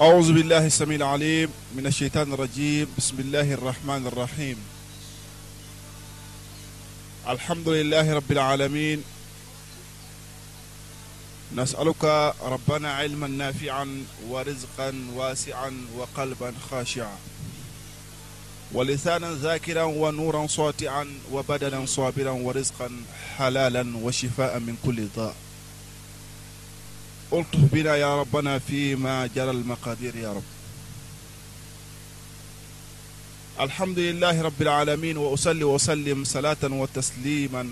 أعوذ بالله السميع العليم من الشيطان الرجيم. بسم الله الرحمن الرحيم. الحمد لله رب العالمين. نسألك ربنا علما نافعا ورزقا واسعا وقلبا خاشعا. ولسانا ذاكرا ونورا ساطعا وبدنا صابرا ورزقا حلالا وشفاء من كل ضاء الطف بنا يا ربنا فيما جرى المقادير يا رب. الحمد لله رب العالمين وأصلي وأسلم صلاة وتسليما.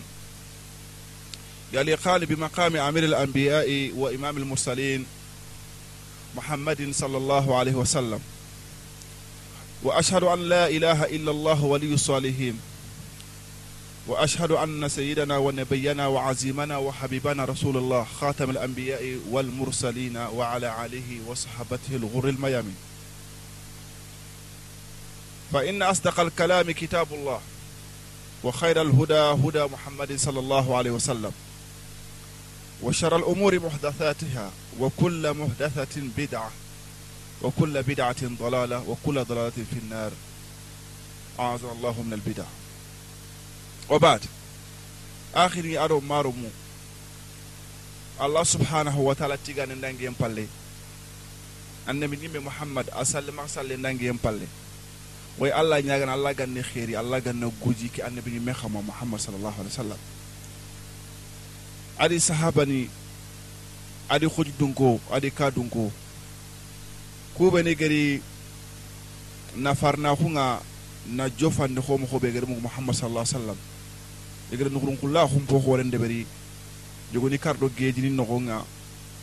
يليقان بمقام أمير الأنبياء وإمام المرسلين محمد صلى الله عليه وسلم. وأشهد أن لا إله إلا الله ولي الصالحين. وأشهد أن سيدنا ونبينا وعزيمنا وحبيبنا رسول الله خاتم الأنبياء والمرسلين وعلى آله وصحبته الغر الميامين. فإن أصدق الكلام كتاب الله وخير الهدى هدى محمد صلى الله عليه وسلم وشر الأمور محدثاتها وكل محدثة بدعة وكل بدعة ضلالة وكل ضلالة في النار. أعاذنا الله من البدع. وبعد آخر أرو مارمو الله سبحانه وتعالى تيغان ندانغي يمبالي annabi nimbe muhammad a salle ma salle nangi yem palle way allah ñagana allah ganne xeeri allah ganna guji ki annabi ni me xama muhammad sallallahu alaihi wasallam adi sahabani adi xuj dunko adi ka dunko kubeni gari nafarna xunga na jofande xomo xoɓe gari mugu muhammad sallallahu alaihi yegere nukurunkulla humpo horende beri jogoni karɗo gejini nogonga.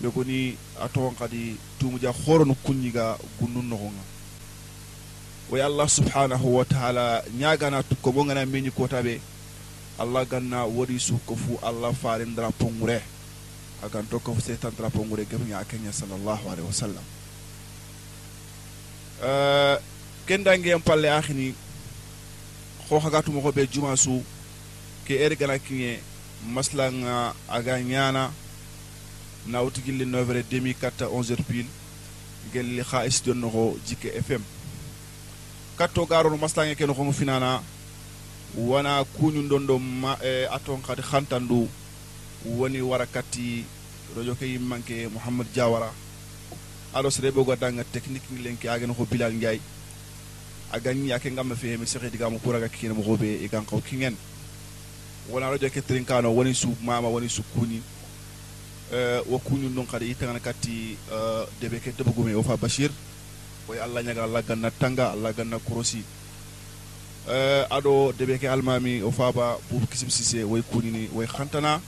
Yegoni a tawan kadi tumuja horono kunñiga gunnun nogonga. Woy allah subhanahu wa taala tu tukko mo gana meñi kotaɓe allah ganna waɗi sukko fuu allah farendara pongure. Agan tokko fo setantara pongure gefuña kenya sallllahu wasallam. Eh, wa sallam kendangeyen palle ahini hohaga tumogoɓe juma su ke eri gana kiŋe maslanga aga ñana nawti gilli 9 demi 4 11 pile. Gelli xa studio noxo jike fm katto garono maslange ke noxongo finana wana kuñun don do ma e, aton xadi xantandu woni wara kati radio ke yimmanke mouhamad diawara alo sere ɓoga danga technique ngi lenke agen xo bilal ndiaye a gañi ake ngama fe mi sexe digamo kuraga mo moxoɓe e gan xaw kingen wonanojoke trinkano woni su mama woni su kuñi wo kuni eh, non kadi itanga kati euh debe ke debugo me o fa bachir oye allah nyaga allah ganna tanga allah ganna korosi. Eh, Aɗo debe ke almami o faba boubou kisim sisé kuni kuñini way khantana.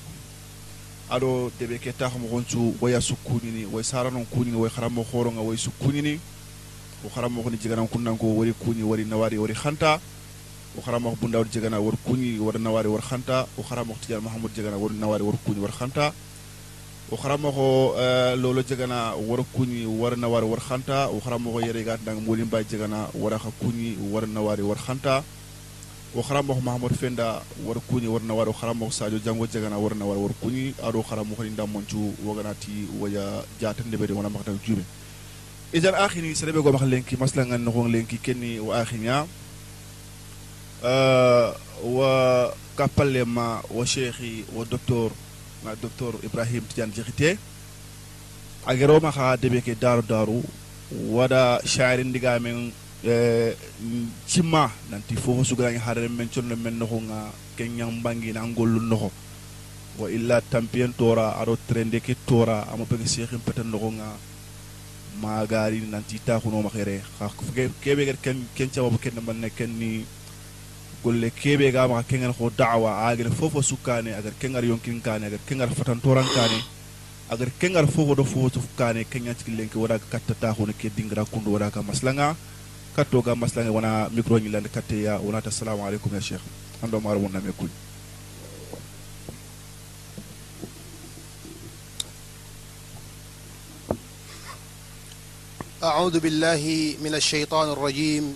Aɗo debe ke tahamo goncu kuni ni woye sara noon kuñini woye harammo horoga woye sukkunini ko ni. Koni kunnan ko wori kuñi wori nawari wori khanta o xarama bu ndawdi e, jegana war kuñi war nawari war xanta o xarama ko tidiane mahamoud jegana war nawari war kuñi war xanta o xaramoxo loolo lolo jegana war kuñi war nawari war xanta o xaramoxo ko yere gat dang molim bay jegana wara xa kuñi wara nawari war xanta o xarama ko mahamoud fenda war kuñi wara nawari o xarama sadio jango jegana war nawari war kuñi ado xarama ko ni damoncu woganati waya jata ndebede wala makata jume idan akhini serebe go max lenki masla ngan no lenki kenni wa akhinya uh, wa kappallema wa cheikhi wa docteur na docteur ibrahim tidiane jekhite a geroma xa deɓe ke daru daru wada shaari ndiga men e, cimma nanti fofo suganañi xarere men conno men noxonga ke ñambangina ngollu noxo wa illa tampiyen tora aɗo trende ke tora ama pege sekhin peten noxonga magari nanti taxunoma xere xa keɓe ken ken cababu ken manne ken ni golle keɓe ga maxa kengar xo dawa agar fofo sukkane agar kengar yonkin kane agar kengar fatantoran kane agar kengar fofo do fofo suf kane kenya ciki lenke wada katta taxuna ke dingra kundu wada ka maslanga katto ga maslanga wana micro ñi lande katte ya wonata assalamu alaikum ya cheikh ando maro wonna me kuy أعوذ بالله من الشيطان الرجيم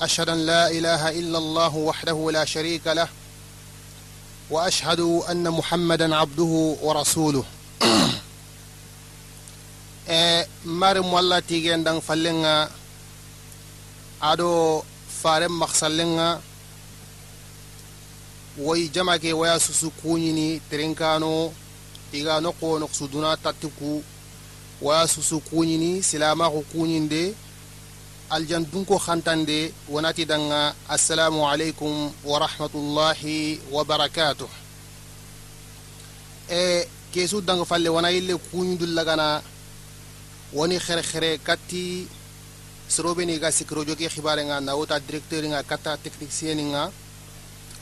أشهد أن لا إله إلا الله وحده لا شريك له وأشهد أن محمدا عبده ورسوله. مارم والله تيجي عندن فلنا عدو فارم مخسلنا وي جمعك ويا سسكونيني ترينكانو تيجا نقو نقصدنا تتكو ويا سسكونيني سلامة كونين دي aljan dunko hantande wonati danga assalamu aleykum wa rahmatullahi wa barakatuh e kesu danga falle wona yille kuñudullagana woni xere xere katti sorobeni ga sikiro joge xibare nga na wota directeur nga kata technicien nga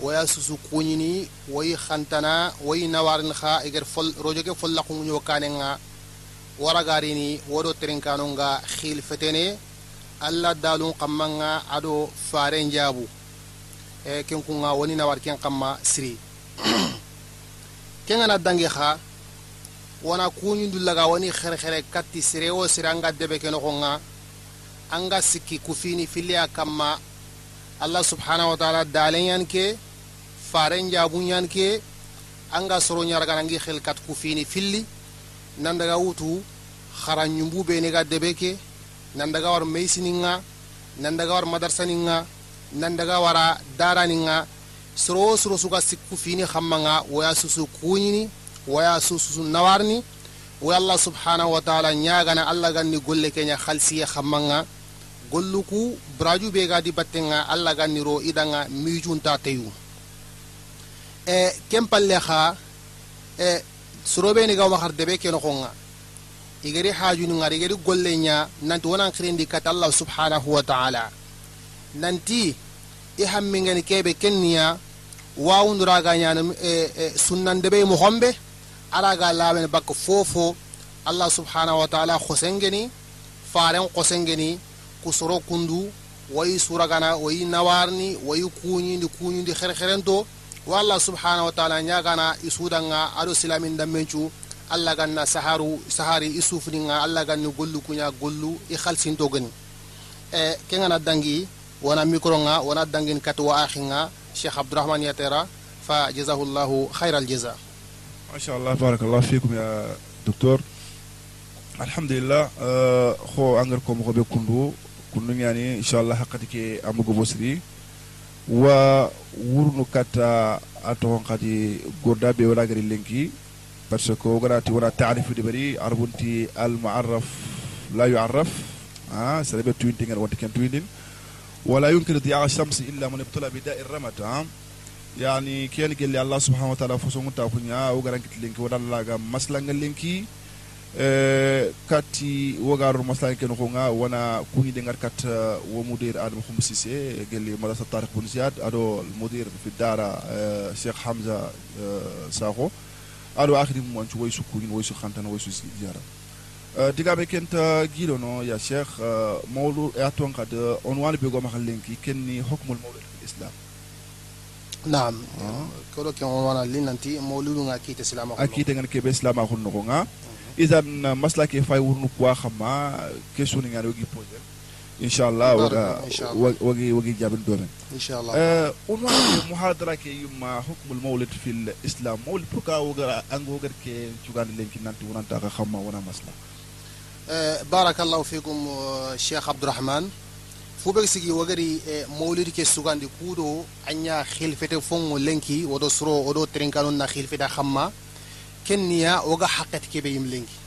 waya susu kuñini wayi xantana wayi nawarin xa eger fol rojoge folla xunguño kane nga waragarini wodo terenkano nga xil fetene alla dalun xamma nga ado fare njabu e ken kunga woni nawar ken xamma siri kengana dange xa wona kuñundullaga woni xerexere katti sire wo sire anga debe ke noxonga anga sikki kufini filiya kamma allah subhanahu wa taala dalenyan ke faren jabunyan ke anga soro ñaraganangi xel kat kufini filli nandaga wutu xara ñumbu bene ga debe ke nandaga war meisininga nandaga war madarsaninga nandaga wara daraninga soro soro suga sikku fini xammanga woya susu kuñini waya sususu nawarni wo allah subhanahu wa taala ñagana allah ganni golle keña halsiye xammanga golluku braju be gadi battenga allah ganni ro idanga mijunta teyu. E ken palle xa e sorobeni ga waxar debe ke noxonga igeri hajuni ngar igeri golle ña nanti wonan xirindi kat allah subhanahu wa taala nanti i hammingeni kebe kenniya wawunduraga ñana e, e, sunnandebe moxonɓe araga laɓene bakka fofo allah subhanahu wa taala hosengeni faren hosengeni kusoro kundu wayi suragana wayi nawarni wayi kuñindi kuñindi herherento wa allah subhanahu wa taala ñagana i sudanga aɗo silamin dammencu allah ganna saharu sahari i sufninga allah ganni gollu kuña gollu i halsinto gani e kengana dangi wona micro nga wona dangin kat wa axinga cheikh abdourahmane yatera fa jazahullahu hayra aljaza ما شاء الله بارك الله فيكم يا دكتور الحمد لله خو انغركم خو بكندو كندو يعني ان شاء الله حقتك امغو بوسري و ورنو كاتا اتون قدي غوردا بي ولا غري لينكي باسكو غراتي ولا تعرف دي بري عربنتي المعرف لا يعرف ها سربت توينتين وانت كان توينين ولا يمكن ضياع الشمس الا من ابتلى بداء الرمد ها yani ken gelli allah subhanahu wa ta'ala fo songu ta kunya o garan kit linki wadal laga maslanga linki e kati wogaru maslanga ken ko nga wana kunyi de ngar kat wo mudir adam khum sise gelli madrasa tariq bun ziyad ado mudir fi dara cheikh hamza sakho aɗo akhirihum wancu woysu kurin woysu khantana woysu ziyara digaɓe kenta guiɗo no ya cheikh mawlu e a toon kadi on wani ɓegoma ha lenki kenni hokmol mawlud fil islam. Nam koɗo ke on wana linnanti mawludu ga kiite slam a kiite gan keɓe islama honnogo ga isan masla ke fay wurnu poa xama question ngani wogi posé ان شاء الله وغي وغي جابن دوم ان شاء الله ان آه، وأنا محاضره كي يما حكم المولد في الإسلام. مولد بوكا وغرا ان وغر كي تشوغان لين في نانت وأنا تا خما وأنا مسلا. آه، بارك الله فيكم آه، الشيخ عبد الرحمن فوبك سيغي وغري مولد كي سوغان دي كودو انيا خلفته فونو لينكي ودو سرو ودو ترينكانو نا خلفته خما كنيا وغا حقت كي بيم لينكي.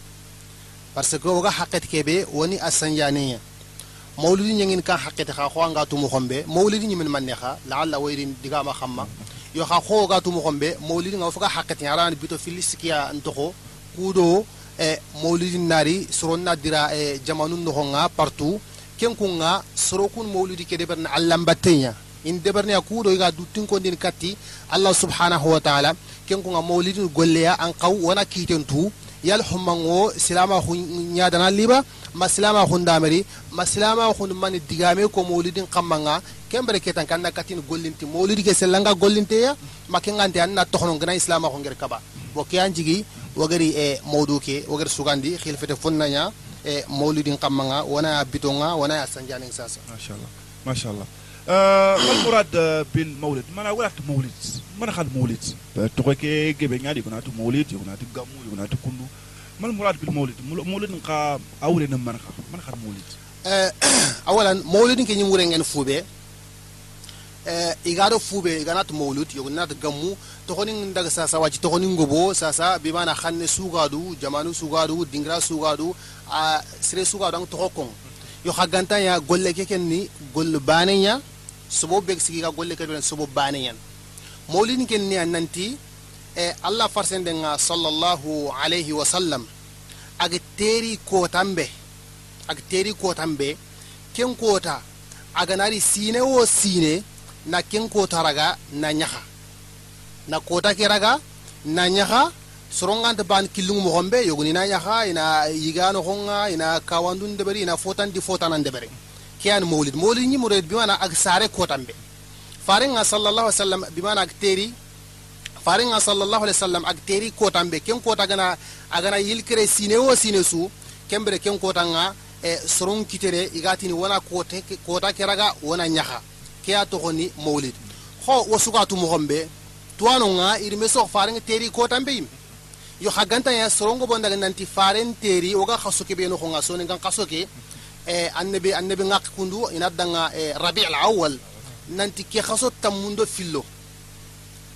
parce que وغا حقت كي بي وني اسنيانيه mawlidi ñangin ka haqqete xa xoanga tumu xombe mawlidi ñimin manne xa laalla wayrin digama xamma yo xa xooga tumu xombe mawlidi nga foga haqqete aran bito filiskiya ntoxo kudo e mawlidi nari soronna dira e jamanu noxonga partout ken kunga sorokun mawlidi ke deberna allah mbatteña in deberneya kuuɗo iga duttinkondin katti allah subhanahu wa taala. Ken kunga mawlidin golleya an qaw wona kiiten tu yal hummango silama khu ñadana liba ma silama khu ndameri ma silama khu mani digame ko maulidin kammanga kembere ketan kanna katin gollinti maulidi ke selanga gollinte ya makengante anna tokhno ngana islama khu ngir kaba. Bo ke kiyan jigi wagari e eh, mawdu ke wagari sugandi khilfete funnanya e eh, maulidin kammanga wana bitonga ya sanjaning sasa mashallah. Mashallah. الله ما شاء الله آه ما المراد آه، بالمولد ما ولا مولد ما خد مولد تقولك جيب نادي كنا مولد يكون تجمع يكون كندو ما المراد بالمولد مول- مولد نقا أول نمنا ما خد مولد awalan maulidin ke ñimwure ngen fuube eh, igado fuube iganat maulud yognat gammu toxonin daga sasa waci toxonin ngobo sasa bimana xanne sugadu jamanu sugadu dingira sugadu a sire sugadu ang toxo kong yo xa gantanya golle ke ken ni golle baneya sobo beg sigiga golle ke ben sobo baneyan maulidin ken ni a nanti eh, allah farsendenga sallallahu alayhi wa sallam aga teri kotambe aga teri kotambe ken kota aga nari sine wo sine na ken kota raga na nyaha na kota ke raga na nyaha soronganta ban kilungu mo hombe yoguni na nyaha ina yigano honga ina kawandun deberi ina fotan di fotanan debere kiyan molid mawlid ni murid bi mana sare ko tambe faringa sallallahu alaihi wasallam bi mana ag teri faringa sallallahu alaihi wasallam ag teri ko tambe ken ko tagana agana yilkere sine wo sine su kembere ken ko tanga e soron kitere igatini wona ko te keraga wona nyaha. Kiya to honi molid ho wasuka tu muhombe tuwano nga irime so faringa teri ko tambe yo haganta ya sorongo bondaga nanti faren teri oga khasoke be no khonga sonen kan khasoke mm. Annabi annabi ngak kundu inadanga e rabi' al-awwal. Nanti ke khaso tamundo fillo.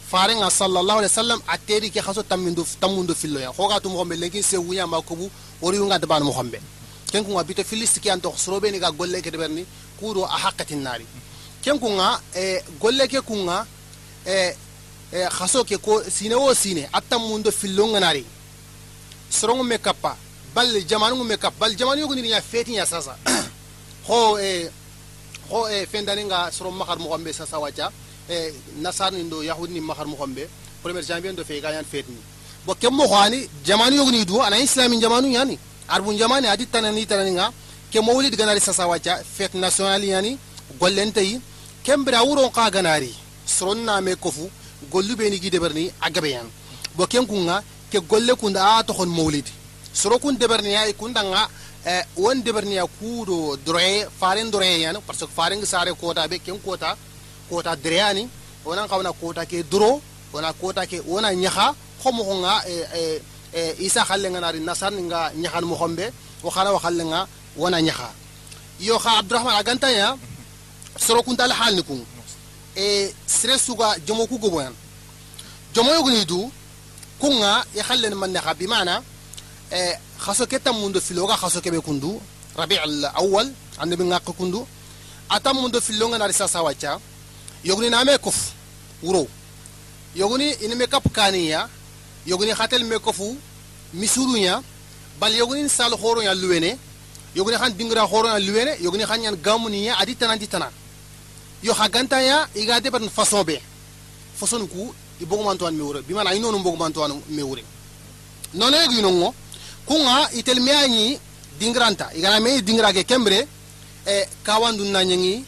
Farenga sallallahu alaihi wasallam a teri ke khaso tamundo tamundo fillo ya. Hoga tum gombe lenkin se wunya makubu wori nga daban mo gombe ken ko bito filisti ki anto srobe ni ga golle ke deberni kudo a haqqatin nari. Ken ko nga e golle ke kunga e e khaso ke ko sine wo sine attamundo fillo nga nari. Sorongo me kappa bal jamanu me kap bal jamanu yugo ni ya feti ya sasa. Ho e ho e fendani nga sorom makar mo gombe sasa wacha. E nasar ni ndo yahudi ni makar mo gombe premier janvier ndo fe ga yan fet ni. Bo kem mo khani jamanu yugo ni du ana islami jamanu yani. Arbun jamani adi tanani tanani nga. Ke mawlid ganari sasa wacha fet national yani gollentay kem kembra wuro ka ganari soron na me kofu gollu be ni gide berni agabe yan. Bo ken kunga ke golle kunda a to kon mawlid eh, ken kota kota dreyani wona kawna kota ke dro wona kota ke wona nyaha khomo nga e e e isa khalle nga nari nasar nga nyahan mo khombe o khana wa khalle nga wona nyaha yo kha abdurrahman aganta ya soro kun dal hal ni kun e sire suga jomo ku gobo yan jomo yogni du kunga ya khalle man nyaha bi mana e mundo filoga khaso kebe kundu rabi' al awwal annabi ngaq kundu atam mundo filonga nari sasa wacha yogni name kof wuro yogni in me kap kaniya yogni khatel me kofu misurunya bal yogni sal khoro ya luwene yogni khan dingra khoro ya luwene yogni khan yan gamuniya adi tanan di tanan yo haganta ya iga de ban façon be façon ku i bogumanto an mewure bi mana inonu bogumanto an mewure nono yegi nongo kunga itel me dingranta igana me dingra ke kembre e kawandu na nyangi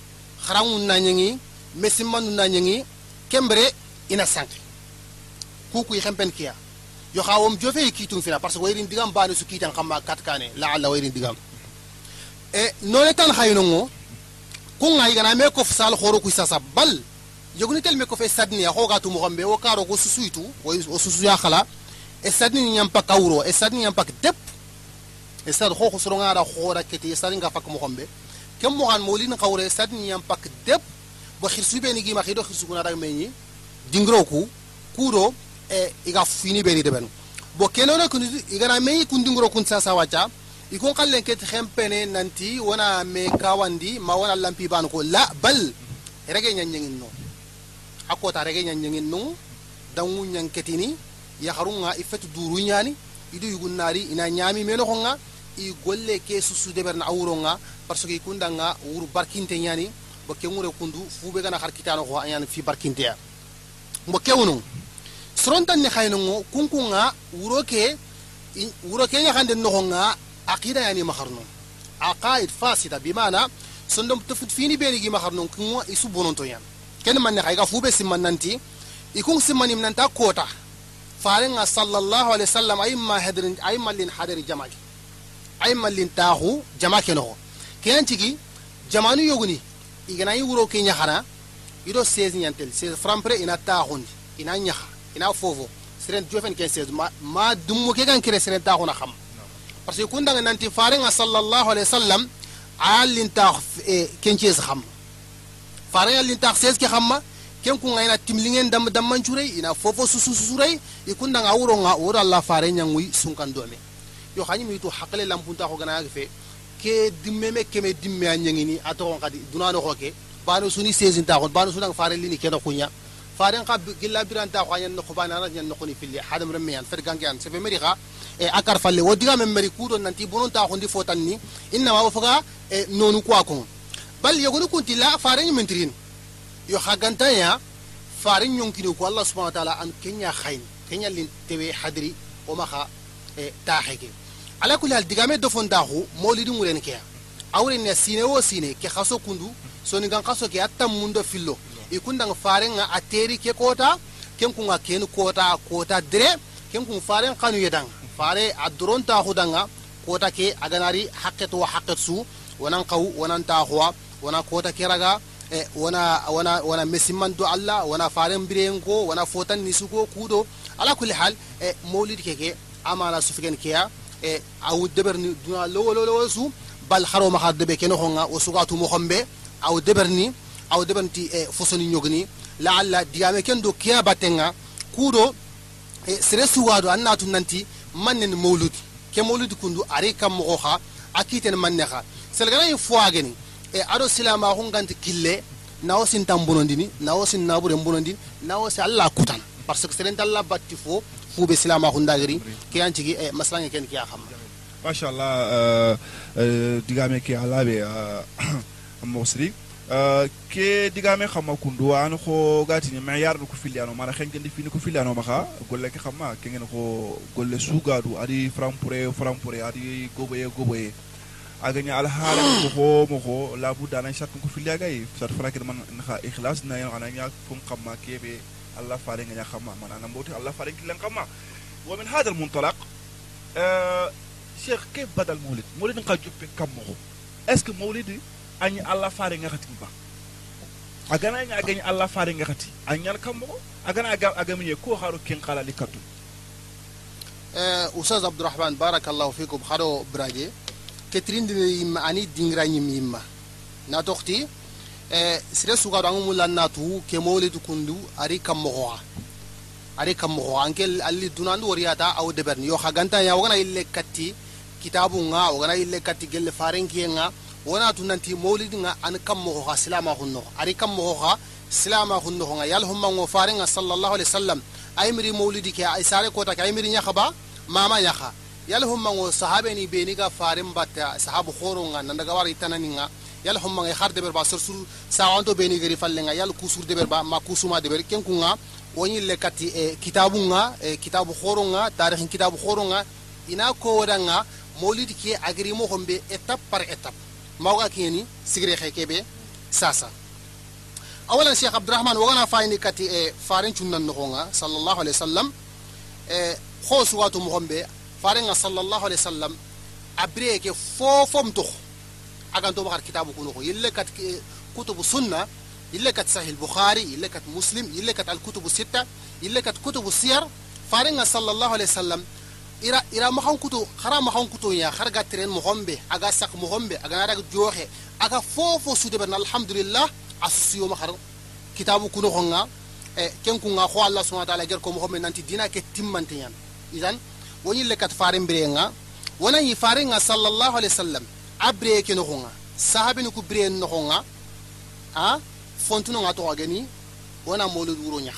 kharangu na nyangi mesimmandu na nyangi kembre ina sank kuku i xempen kiya yo xa wom jofe kiitum fina parce que wayrin digam bane su kiitan xamma kat kane la alla wayrin digam e none tan xaynongo kunga igana me kof sal xoro kuy sasa bal yogni tel me kofe sadni ya xoga tu moxombe wo karo go susuytu o susu ya xala esadi ni yampak awuro esadi ni yampak dep esadi ho khusronga ra khora keti esadi nga fak mokhombe kem mohan molin qawre esadi ni yampak dep bo khirsu be ni gima khido khirsu kuna ra meñi dingro ku kuro e iga fini be ni de benu bo kenona kun iga na meñi kun dingro kun sa sa wacha ikon kallen keti khempene nanti wona me kawandi ma wona lampi ban ko la bal rege nyanyengin no akota rege nyanyengin no dangu nyanketini yaharunga i fetu duru ñani idu yugunnari ina ñami meno honga i golle ke susu deberna awuronga parce que ikundanga wuru barkinte ñani bo kengure kundu fube gana har kitano ko ayani fi barkinteya mbo kewnu sorontan ni haynongo kunkunga wuro ke wuro kenya hande nogonga aqida yani maharno aqaid fasida bimana sondom tafut fini beni gi maharno kunwa isu bononto yan ken manne kayga fube simman nanti ikun simman im nanta kota farenga sallallahu alaihi wasallam ay ma hadrin ay mallin hadari jamaki ay mallin tahu jamake no ken tigi jamanu yoguni igana yi wuro kenya hana ido 16 nyantel 16 frampre ina tahundi ina nyaha ina fofo siren jofen ken 16 ma, ma dummo ke kan kire siren tahuna kham parce que kundanga nanti farenga sallallahu alaihi wasallam alin ta e, ken ches kham farenga alin ta 16 ke khamma ken kunga ina timlingen dam dam ina fofo susu i ikunda nga wuro nga wuro Allah fare nyangui sunkan dome yo hanyi mi to hakale lampunta ko gana fe ke dimmeme keme dimme anyangini ato kon kadi dunano ko ke bano suni sezin ta kon bano sunan fare lini kena kunya. Faren ka gilla biranta ko ayan ko bana ran yan ko ni filli hadam remme yan fer gangi an se be meriga e akar falle wodiga men meri kudo nanti bonon ta ko ndi fotanni inna ma foga e nonu ko kon. Bal yogonu kunti la faren mentirin yo xa gantaya fare ñonkini ko allah subhanau wa taala an kenya xayn kenya lin tewe hadri o maxa e taxe ke ala kulli hal digame dofon daxu molidi ŋuren ke awren ne sine wo sine ke xaso kundu soni gan xaso ke atta mundo fillo i kundang faren nga a teri ke kota ken kunga ken kota kota dire ken kun faren kanu yedang fare a doron taxu danga kota ke aganari haqqet wa haqqet su wonan qaw wonan taxuwa wana kota ke raga e wana wana wana mesimman do alla wana faren birengo wana fotan nisugo kudo ala kulli hal e molidi keke amana sufigen keya e awu deberni duna lowo lowo su bal haro ma har debe keno honga o sugatu mo hombe awu deberni awu deberni e fosoni nyogni la alla diame kendo kiya batenga kudo e sere suwado annatu nanti mannen mawludi ke mawludi kundu ari kam mo ha akiten manne ha selgana yi fuageni e ado silama ko nganti kille nawo sin tambunondini nawo sin nabure mbunondini nawo si alla kutan parce que seren dalla batti fo fuɓe silama hundagiri ke an cigi e maslange ken kiya xam machallah digame ke alaɓe mosri ke digame xamma kundu an xo gatini ma yarno ko filiano mana xenkendi fini ko filiano maxa golle ke xamma kengen xo golle sugadu adi frampure frampure adi goboye goboye aganya alhala ko ho mo ho la budda nan shat ko filiya gay shat frakin man naxa ikhlas na yan ananya fum xamma kebe الله فارين يا خما من أنا موتي الله فارين كلن خما ومن هذا المنطلق آه شيخ كيف بدا المولد مولد نقا جوب كم مو اسك مولد اني الله فارين غاتي با agana nya agani Allah fare ngati anyal kammo agana aga agami ko haru ken kala likatu eh ustaz abdurrahman barakallahu fikum haro e sire suga dangu mulla natu ke mawlidu kundu ari kam mogoa ari kam mogoa anke alli dunandu wariyata aw deberni yo haganta ya wagana ille katti kitabu nga wagana ille katti gelle farenki nga wona tunanti mawlid nga an kam mogoa silama hunno ari kam mogoa silama hunno nga yal humma ngo farenga sallallahu alaihi wasallam ay miri mawlidi ke ay sare kota ke ay miri nya khaba mama nya kha yal hummango sahabe ni beni ga farin batta sahabu khoronga nanda ga wari tananinga. Yal hummango har deber ba sur sur sawanto beni gari fallenga. Yal kusur de berba ma kusuma de ber kenkunga. Woni lekati e kitabunga e kitabu khoronga tarihin kitabu khoronga ina ko wadanga molid ke agri mo hombe étape par étape mawga keni sigre khekebe sasa. Awalan cheikh abdurrahman wogana fayni kati e farin chunnan no sallallahu alaihi wasallam e khosu watu mo hombe فارنا صلى الله عليه وسلم أبريك فوفم تخ أكان تو بقر كتابه كنوه يلكت كتب السنة يلكت سهل البخاري يلكت مسلم يلكت الكتب الستة يلكت كتب السير فارنا صلى الله عليه وسلم إرا إرا ما هم كتو خرا ما هم كتو يا خرا قاترين مهمة أجا سك مهمة أجا نارك جوه أجا فوفو سودة بنا الحمد لله أسيو ما كتابو كتابه كنوه عنا كن الله سبحانه وتعالى جر كمهمة نانتي دينا كتيم مانتيان إذن woni le kat faren birenga wona yi farenga sallallahu alaihi wasallam abre ke no honga sahabi ni ku bre no honga a fontuno nga to gani wona molo wuro nya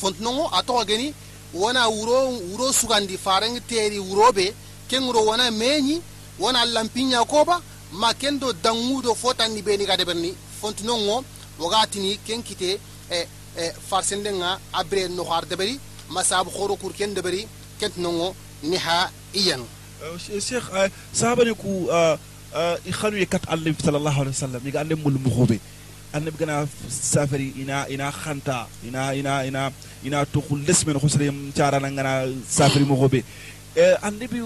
fontuno ngo ato gani wona wuro wuro sugandi farang teri wuro be kengro wona meñi wona lampinya koba ma kendo dangudo fotani be ni gade berni fontuno ngo wagatini kenkite e e farsende nga abre no har deberi masabu khoro kur ken deberi kent no ngo nihaiyan cheikh sahabani ku i xanu ye kat annabi sallallahu alaihi wasallam iga ande mul muxobe annabi gana safari ina ina khanta ina ina ina ina tuxu lesmen xusre carana ngana safari muxobe annabi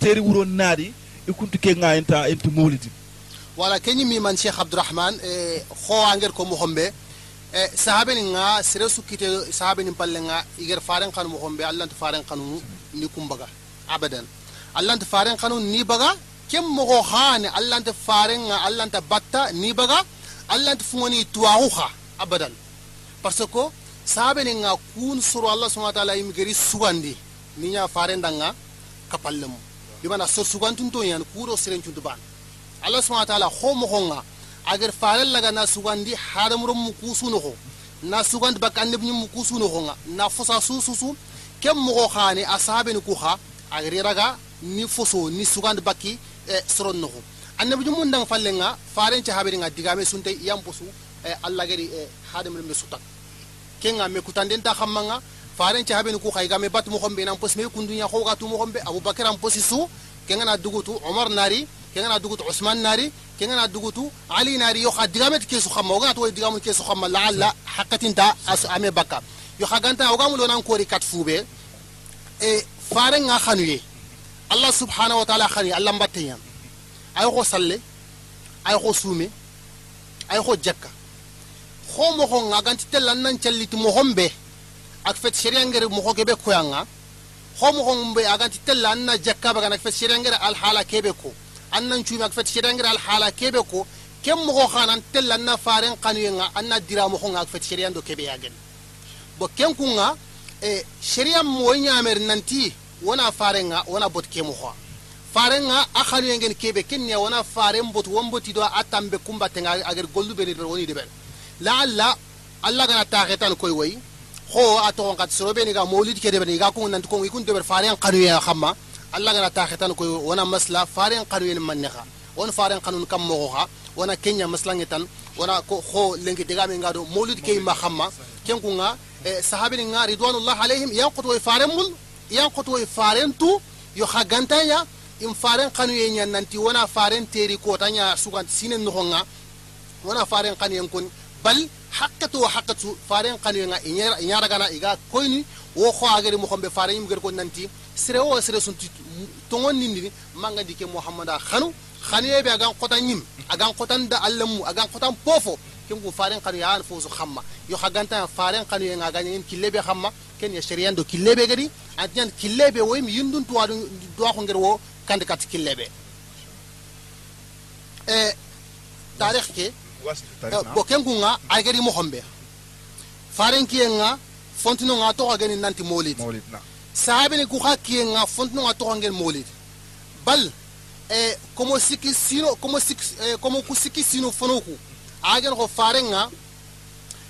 teri wuro naadi i kuntu ke nga enta enta mawlidi wala kenyi mi man cheikh abdourahman xo anger ko Eh, e sahabenin ga sere sukkite sahabenin palle ga iger faren kanumu gombe allanti faren kanumu ni kumbaga abadan. Allanti faren kanu ni baga ken mogo hane allanti faren ga allanta batta ni baga allanti fugoni tuwagu ha abadan. Parce que sahabenin ga kun soro allah subhana taala imigeri sugandi ni ya faren danga kapallemu. Imana sor sugantunto yan kuro serencuntu ban. Allah subhana taala ho mogo ga agar faral laga na sugandi haramrum mukusu no na sugand bakanne bni mukusu no nga na fosa sususu kem mo khane asabe ni kuha agar raga ni foso ni sugand baki e soron no annabi mun dang fallenga faren ci habiri nga digame sunte yam posu e eh, alla gari e eh, hadamrum be sutak kenga me kutanden ta khamanga faren ci habini ku khaygame bat mo khombe nan pos me kundunya khogatu mo khombe abubakar am posisu kenga na dugutu omar nari kenga na dugutu usman nari kenga na dugutu ali nari yo xa digame ke su xamma oga to digamu ke su xamma la alla hakatinta as ame bakka yo xa ganta oga mu lonan kori kat fube e faren nga xanuye allah subhanahu wa ta'ala khani allah mbatte yan ay ko salle ay ko sume ay ko jakka ko mo ko ngaganti telan nan celliti mo hombe ak fet sharia ngere mo ko kebe koyanga ko mo ko mbe aganti telan na jakka baga nak fet sharia ngere al hala kebe ko annan cumi ak fet ngere al hala kebe ko kem mo ko khanan telan na faren kanuyenga anna dira mo ko ngak fet sharia ndo kebe yagen bo ken kunga e sharia mo nyamer nanti wona farenga wona bot kemu ho farenga a khanu yengen kebe kenya wona faren bot womboti do atambe kumba tenga agar gollu be be woni de ben la alla alla gana taxetan koy way ho a toxon xat sorobe ni ga mawlid ke deɓe ga kun nanti kon ikun deɓer faren xanu ye xamma alla gana wona masla xa won faren xanun kam moxo xa wona kenya maslange tan wona ko ho lengi degame nga do mawlid ke ma xamma ken kunga sahabini nga ridwanullah alayhim yanqut way faren mun yanqut way faren tu yo xa gantaya im faren xanu ye ñan nanti wona faren teri kotanya sugant sinen noxonga wona faren xanu yen kon bal haqqatu wa haqqatu faren xanu yenga iñara gana iga koyni wo xo agari mo xombe faren yim ger ko nanti sere wo sere sunti tongon nindi manga dike muhammada xanu xanu ye be agan xota ñim agan xotan da allamu agan xotan pofo ken ku faren xanu ya an fosu xamma yo xaganta faren xanu yenga ga ñen killebe xamma ken ya shariyan do killebe gadi atyan killebe wo mi yundun tuwa do ko nger wo kande kat killebe e tarikh ke bo ken kunga agari mo hombe faren kiyenga fontino nga to gani nanti molid mawlid na sahabe ni ku hakiyenga fontino nga to ngel molid bal e como siki sino como siki e, como ku siki sino fonoku agen ko farenga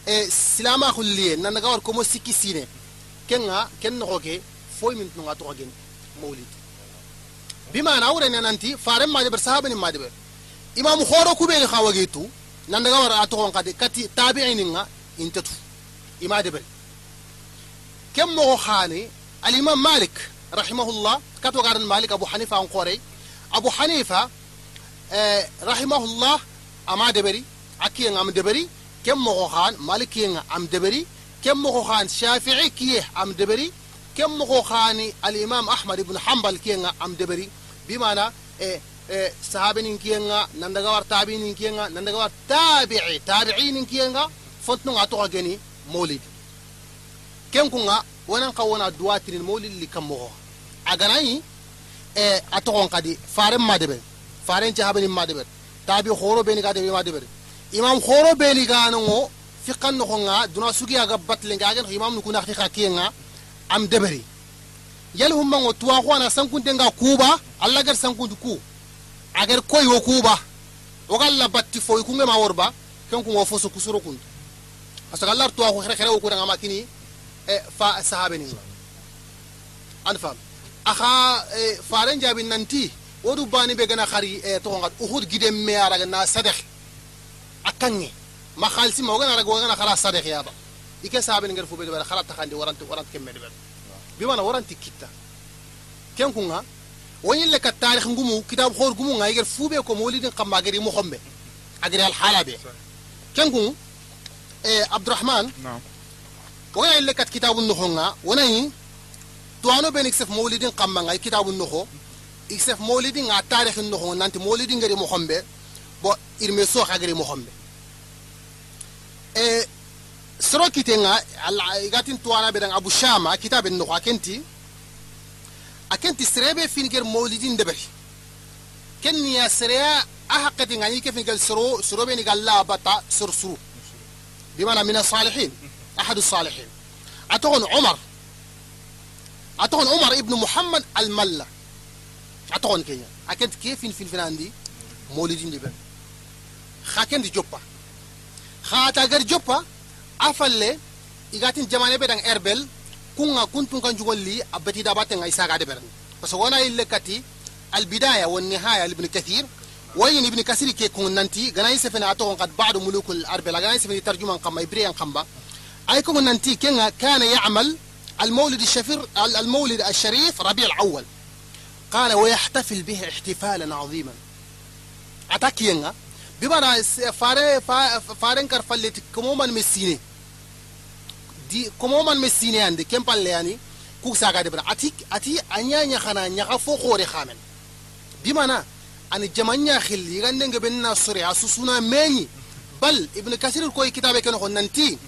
e silama khulliye nan ga war como siki sine kenga ken no ke foy min nga to gani molid bima na awre nanti faren ma de ber sahabe ni ma de ber imam khoro kubeli khawagitu nan daga wara to kadi kati tabi'in nga intatu ima debel kem mo khani rahimahullah kato garan malik abu hanifa an qore abu hanifa eh, rahimahullah ama deberi akiye am deberi kem mo khan malik nga am deberi kem mo khan shafi'i kiye am deberi kem mo khani al imam ahmad ibn hanbal kiye nga am deberi bimana eh, sahabinin kiyenga nandaga war tabiinin kiyenga nandaga war tabi'i tabi'inin wonan ka wona duwa tirin moli li kam mo a ganayi e a togon kadi faren ma debe faren ci habani ma debe tabi horo beni ga debe ma debe imam horo beni ga nan o fiqan no nga duna sugi aga batle ga gen imam nu kunakti ka kenga am deberi. Yal humma ngo tuwa ko na sankun denga kuba alla gar sankun ku agar koy wo kuba o galla batti foy kunga ma worba kan kun wo fosu kusuro kun asagallar tuwa ko xere xere wo ko nga makini fa sahabe ni an fam e faren jabi nanti wodu bani be gana khari e to ngat uhud gidem me ara na sadekh akange ma khalsi ma gana rago gana khala sadekh ya ba ike sahabe ni ngar fu be be khala takhandi warante warante kemme de bi mana waranti kitta ken kunga woni le ka tarikh ngumu kitab khor gumu nga iger fube ko mawlidin kamma gari mo khombe agri al hala be ken kungu e وأنا لكات كتاب النخونا وأنا توانو بين اكسف مولدين قمم اي كتاب النخو اكسف مولدين على تاريخ النخو نانت مولدين غري محمد بو ارمي سوخا غري محمد إيه سرو كتنا على ايغاتين توانا بين ابو شاما كتاب النخو اكنتي اكنتي سريبي فين غير مولدين دبر كن يا سريا احقتي غني كيف قال سرو سرو بيني قال لا بطا سر سرو بمعنى من الصالحين أحد الصالحين. أتغن عمر. أتغن عمر ابن محمد الملة. أتغن كيان أكنت كيف في الفنان دي مولدين دي بان خاكن دي جوبا. خاتا غير جوبا. أفل لي إغاتين جمالي بدان إربل. كونغا كنتون كان جوغل لي. أبتي داباتن غيسا غادي بران بس وأنا اللي كاتي. البداية والنهاية لبن كثير. وين ابن كثير كي كون نانتي غنائي سفن أتغن قد بعد ملوك الأربل. غنائي سفن ترجمان قم إبريان قمبا ايكم ننتي كان يعمل المولد الشفير المولد الشريف ربيع الأول. قال ويحتفل به احتفالا عظيما. اتاكينا بمعنى فاري فارن كرفلت كموما مسيني دي كموما مسيني عندي. كم يعني كوكسا غادي بر اتيك اتي أنيا نيا خنا نيا خفو خوري خامن. بمعنى ان جمانيا خيل يغندن غبن ناصري اسوسونا ميني. بل ابن كثير الكوي كتابه كنو ننتي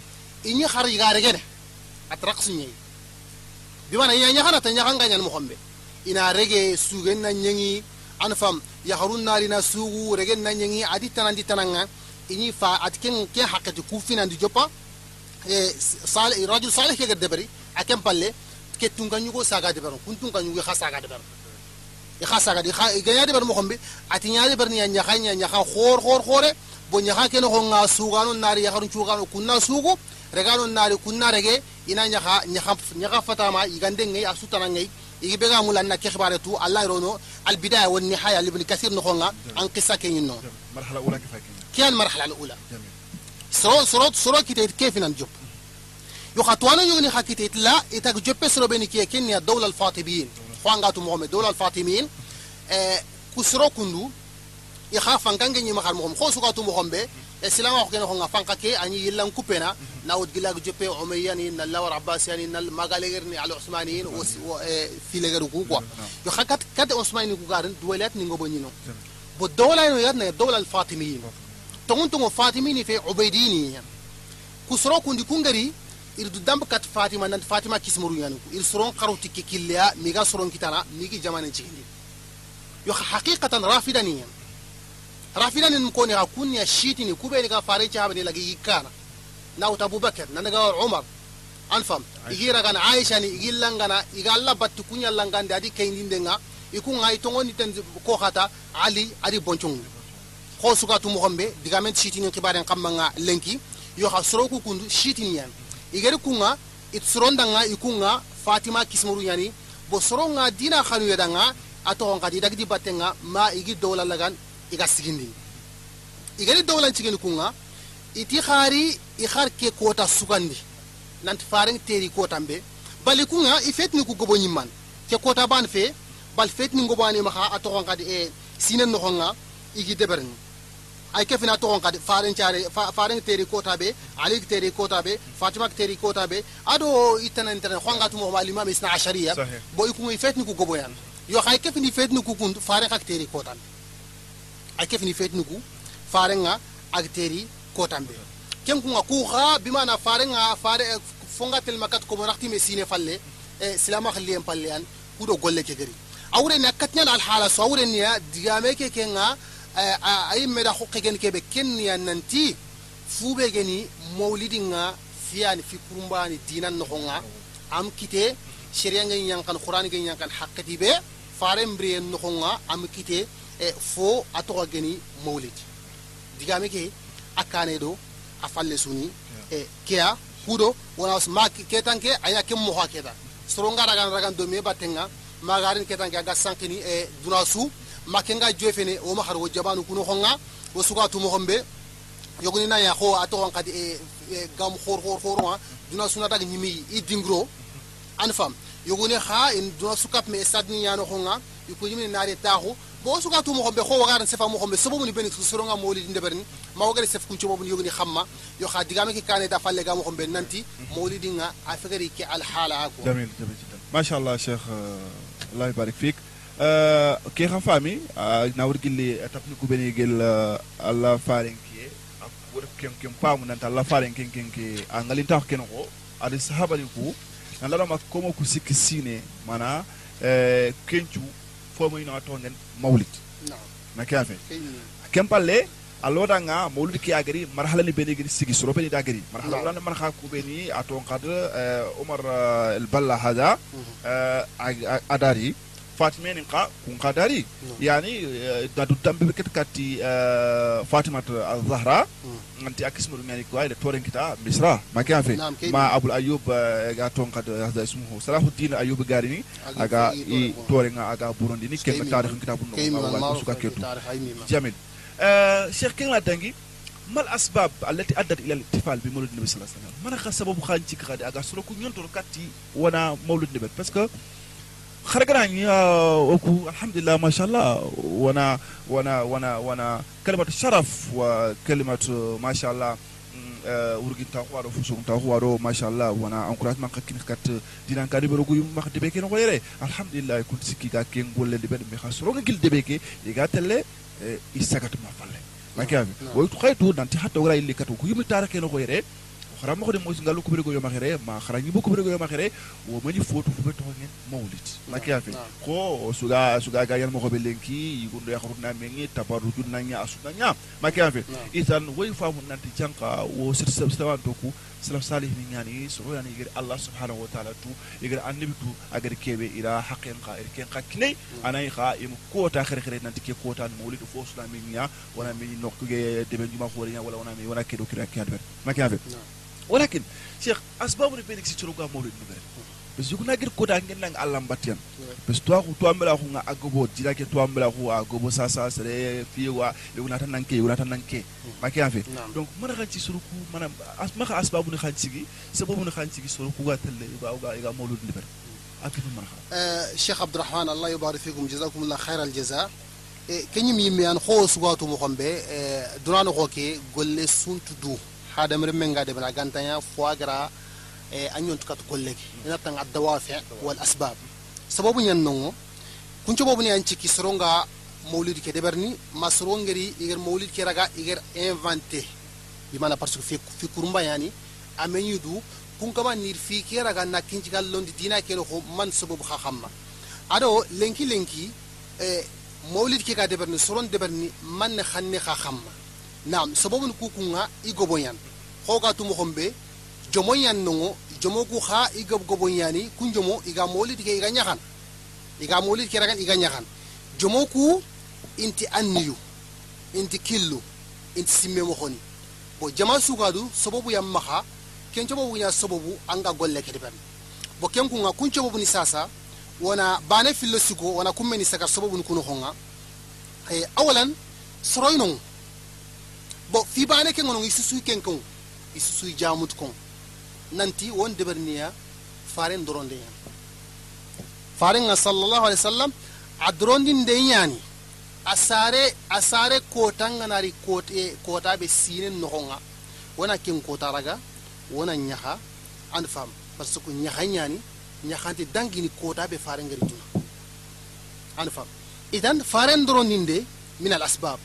ta nya khanga nyan mo khombe ina rege sugen na nyangi an fam ya harun nari na sugu regen na nyangi adi tanandi tananga inyi fa atken ke hakati ku finandi jopa صالح رجل صالح كي دبري اكم بالله كي تونغا نيغو ساغا دبر كون تونغا نيغو خا ساغا دبر يخا ساغا دي خا غنيا دبر مو خمبي اتي نيا دبر نيا نيا خا نيا خا خور خور خور bo ñaxa kene xo nga sugano naari yaxaru cugano kunna sugu regano naari kunna rege ina ñaxa ñaxa ñaxa fatama igande ngay a sutana ngay igi bega mula na ke xibare tu allah rono al bidaya wan nihaya libn kasir no xonga an qissa ke ñinno مرحله اولى كيف كان kiyan marhala al ula soro soro soro kitayit kefinan jop yo khatwana yogni hakitayit la itag joppe soro beni kiye kenya dawla al fatibiyin khwangatu mohamed dawla al fatimiyin eh kusoro kundu i kha fankange nyima khar mohom kho اسلام اخ كنا فانكا كي اني يلان كوبينا ناود جلا جوبي عميان ان لاور عباس يعني ان ماغاليرني على عثمانيين و في لغرو كوكو يو خكات كاد عثمانيين كوغارن دولات نينغو بنينو بو دولا نو يادنا دولا الفاطميين تون تون فاطميين في عبيديني كسرو كوندي كونغري يردو دامب كات فاطمه نان فاطمه كيسمرو يانكو يل سرون قروتي كي كيليا ميغا سرون كيتانا ميغي جامانين تشيندي يو حقيقه رافدانيين mun koni ha kunya shitini kubeli ka fare cha habani lagi yikana nawt abubakar nan daga umar. Anfam igira gan aisha ni igillangana igalla batti kunya langande adi kayndindenga ikunga itongoni ten ko khata ali adi bonchongu ko suka tu mogombe diga men shitini kibaren kamanga lenki. Yo ha soroku kundu shitini yan igeri kunga it sorondanga ikunga fatima kismuru yani. Bo soronga dina khanu yedanga ato ngadi dagdi batenga ma igi dowla lagan i ga sigindi i gani dowlancigini kunga iti xaari i xar ke kota sugandi nanti fareng teri kotan be bali kunga i fetini ku gobo ñimman ke kota ban fe bal fetini ngobanimaxa a toxon xadi e eh, sinen noxonga igi deberini ay kefina toxon xadi fareng care teri kota be alik teri kota be fatima teri kota be ado i tenen tenen xongatumooxma limam isna ashariya. Bo i kunga i fetini ku goboyan yo xay kefini i fetini ku kun fareng xak teri kotan ay kefini fetni ku faren nga ak teri kota be kem ku nga ku kha bimana faren nga fare fonga tel makat ko rakti me sine falle e silama khalli en palle yan kudo golle ke gari awre na katnyal al hala so awre niya digame ke kenga ayi meda hokkegen kebe kenniya nanti fube geni mawlidinga fiyani fi kurumbani dinan nohonga am kite sharia ngen yankan qur'an ngen yankan haqqati be fare mbriye nohonga am kite E, fo a tɔgɔ geni mawulid digame ke a kane do a falle suni. E, Keya kudo wona ma ketanke aya ke moha keta soro soronga ragan ragan do me batenga magarin ketanke aga sankini e nga makenga jefene o mahar wo jabanu kuno honga wo suga tumo hombe. Yogoni na ya ko ato wankadi e, e gam khor khor khor dunasu na dag nyimi i dingro. Anfam yogoni kha in dunasu kap me sadni yano honga. Yuko yimini nare tahu bo suka tu mogo be go o gare sefa mogo be sebo mo libene tsoro nga mo le dinde berne ma o gare sef kuncho yo ni khamma yo digame ke kane da falle ga mogo be nanti mo le dinga a fegari ke al hala ko jamil jamil ma sha Allah sheikh uh, Allah fik. Uh, ke xa fami na wor gilli tapni ku bene gel uh, Allah faren ki wor kem kem pamu nanta Allah faren ken ken ke a ngalintax kene ko ade sahaba ni ku. Nalama komo ku sikisine mana kencu fomoyno toon en mawlid nakke afen kempalle a loodanga mawlid ki agri, marhala ni beni giri sigi soro beni dagari marhala wala man kha ku beni a toon eh, umar al eh, balla hada mhm. eh, adari fatime ni qa kun qadari نعم. yani da du tambe ket kati fatima al-zahra anti akismu ngani ko ayde toren kita misra ma kafe نعم كيف ma abul ayyub ga ton qad hada ismuhu salahuddin ayyub garini aga i torenga aga burundi ni ken Skemi, tarikh kita bunno كيما ma wa المعروف suka في ketu تاريخ أي ميمة. جميل آه شيخ كينغ دانجي ما الاسباب التي ادت الى الاحتفال بمولد النبي صلى الله عليه وسلم ما نخا سبب خانتي كغادي اغا سلوكو نيونتو كاتي وانا مولد النبي باسكو خرجنا يا وكو الحمد لله ما شاء الله وأنا وأنا وأنا وأنا كلمه الشرف وكلمه ما شاء الله ta waro fusum ta waro masha Allah wana encouragement ka kin kat dinan ka dibero gu mak de beke no yere alhamdulillah kun sikki ka ken golle de be be khasro ngil de beke diga telle isagat ma falle makami نعم. way to khaytu nanti hatta wala illi katu ku yimi tara ken ko yere ramoxode mosingal o kuberego yomaxere ma xarañibo kuberego yomaxere womani fotu fube toxongen mawlit makeya fe ko suga suga ga yalmoxobe lenki yigundo yaxarutna mengi tabarujunna ña a sutna e ña makeya fe itan e woy e famu nanti janqa wo sirsawan toku salaf salih min yani soro yani igir allah subhanahu wa ta'ala tu igir annabi tu agir kebe ira haqqin qa ir ken qakne anay qa im kota khir khir nanti ke kota mawlid fo sulaminya wana mi nokkuge deben juma khorinya wala wana mi wana kedo kira kiadber makeya fe walakin cheikh asbabu ne ɓeni si coroga mawlid nu garen parce que kuna gir koda ngen nang allah mbatiyan parce que toaku toa mbela ku nga agobo dirake toa mbela ku agobo sasa sere fiwa yoguna tan nanke yoguna tan nanke mm. make en fait donc mana xanci suruku mana maka asbabu ne xanci gi sababu ne xanci gi suruku ga telle ga e ga e ga e mawlud nu garen akifu mana xa cheikh eh, abdourahman allah yubarik fikum jazakum allah khair al jazaa e eh, kenyim yimmi an xoo sugatu mo xombe eh, durano xoke golle suntu du. haade mi remmen ngaade bena gantaña foie gras e añontukat golleki inattan wal asbab sababu ñan nongo kunco boobu ne an cikki soronga mawlid ke deɓerni ma sorongeri iger mawlid ke raga iger inventé bimana par que fi kurumba yani ameñi kunkama nir fi ke raga na kincigal londi dina kene ko man sababu ha xamma aɗo lenki lenki mawlid ke ga deɓerni soron deɓerni man ne xanne xa xamma nam sababu ni kukunga igobo yan ko ga tumo khombe jomo yan nongo jomo ku kha igob gobo yani kun jomo iga maulid ke iga nyahan. Iga maulid ke ragan iga nyahan. Jomo ku inti anniyu inti killu inti simme mo bo jama sugadu sababu yam maha ken cobobu nya sababu anga golle kedeben bo ken kunga kun cobobu ni sasa wana bane fillo sigo wana kumme ni saka sababu ni kuno honga. Awalan soroyno bon fibane ke gonon i susuy ken kon i susuy jamut kon nanti won deɓerniya faren doronde yan farenga sallllahu alih w sallam a dorondi nden yani a sare a sare kotanga nari kote kotaɓe sine nogonga wona ken kotaraga wona ñaha anda fam par ce que ñaha ñani ñahante dangini kotaɓe farengeri duna anda fam itan faren dorondinde min al asbab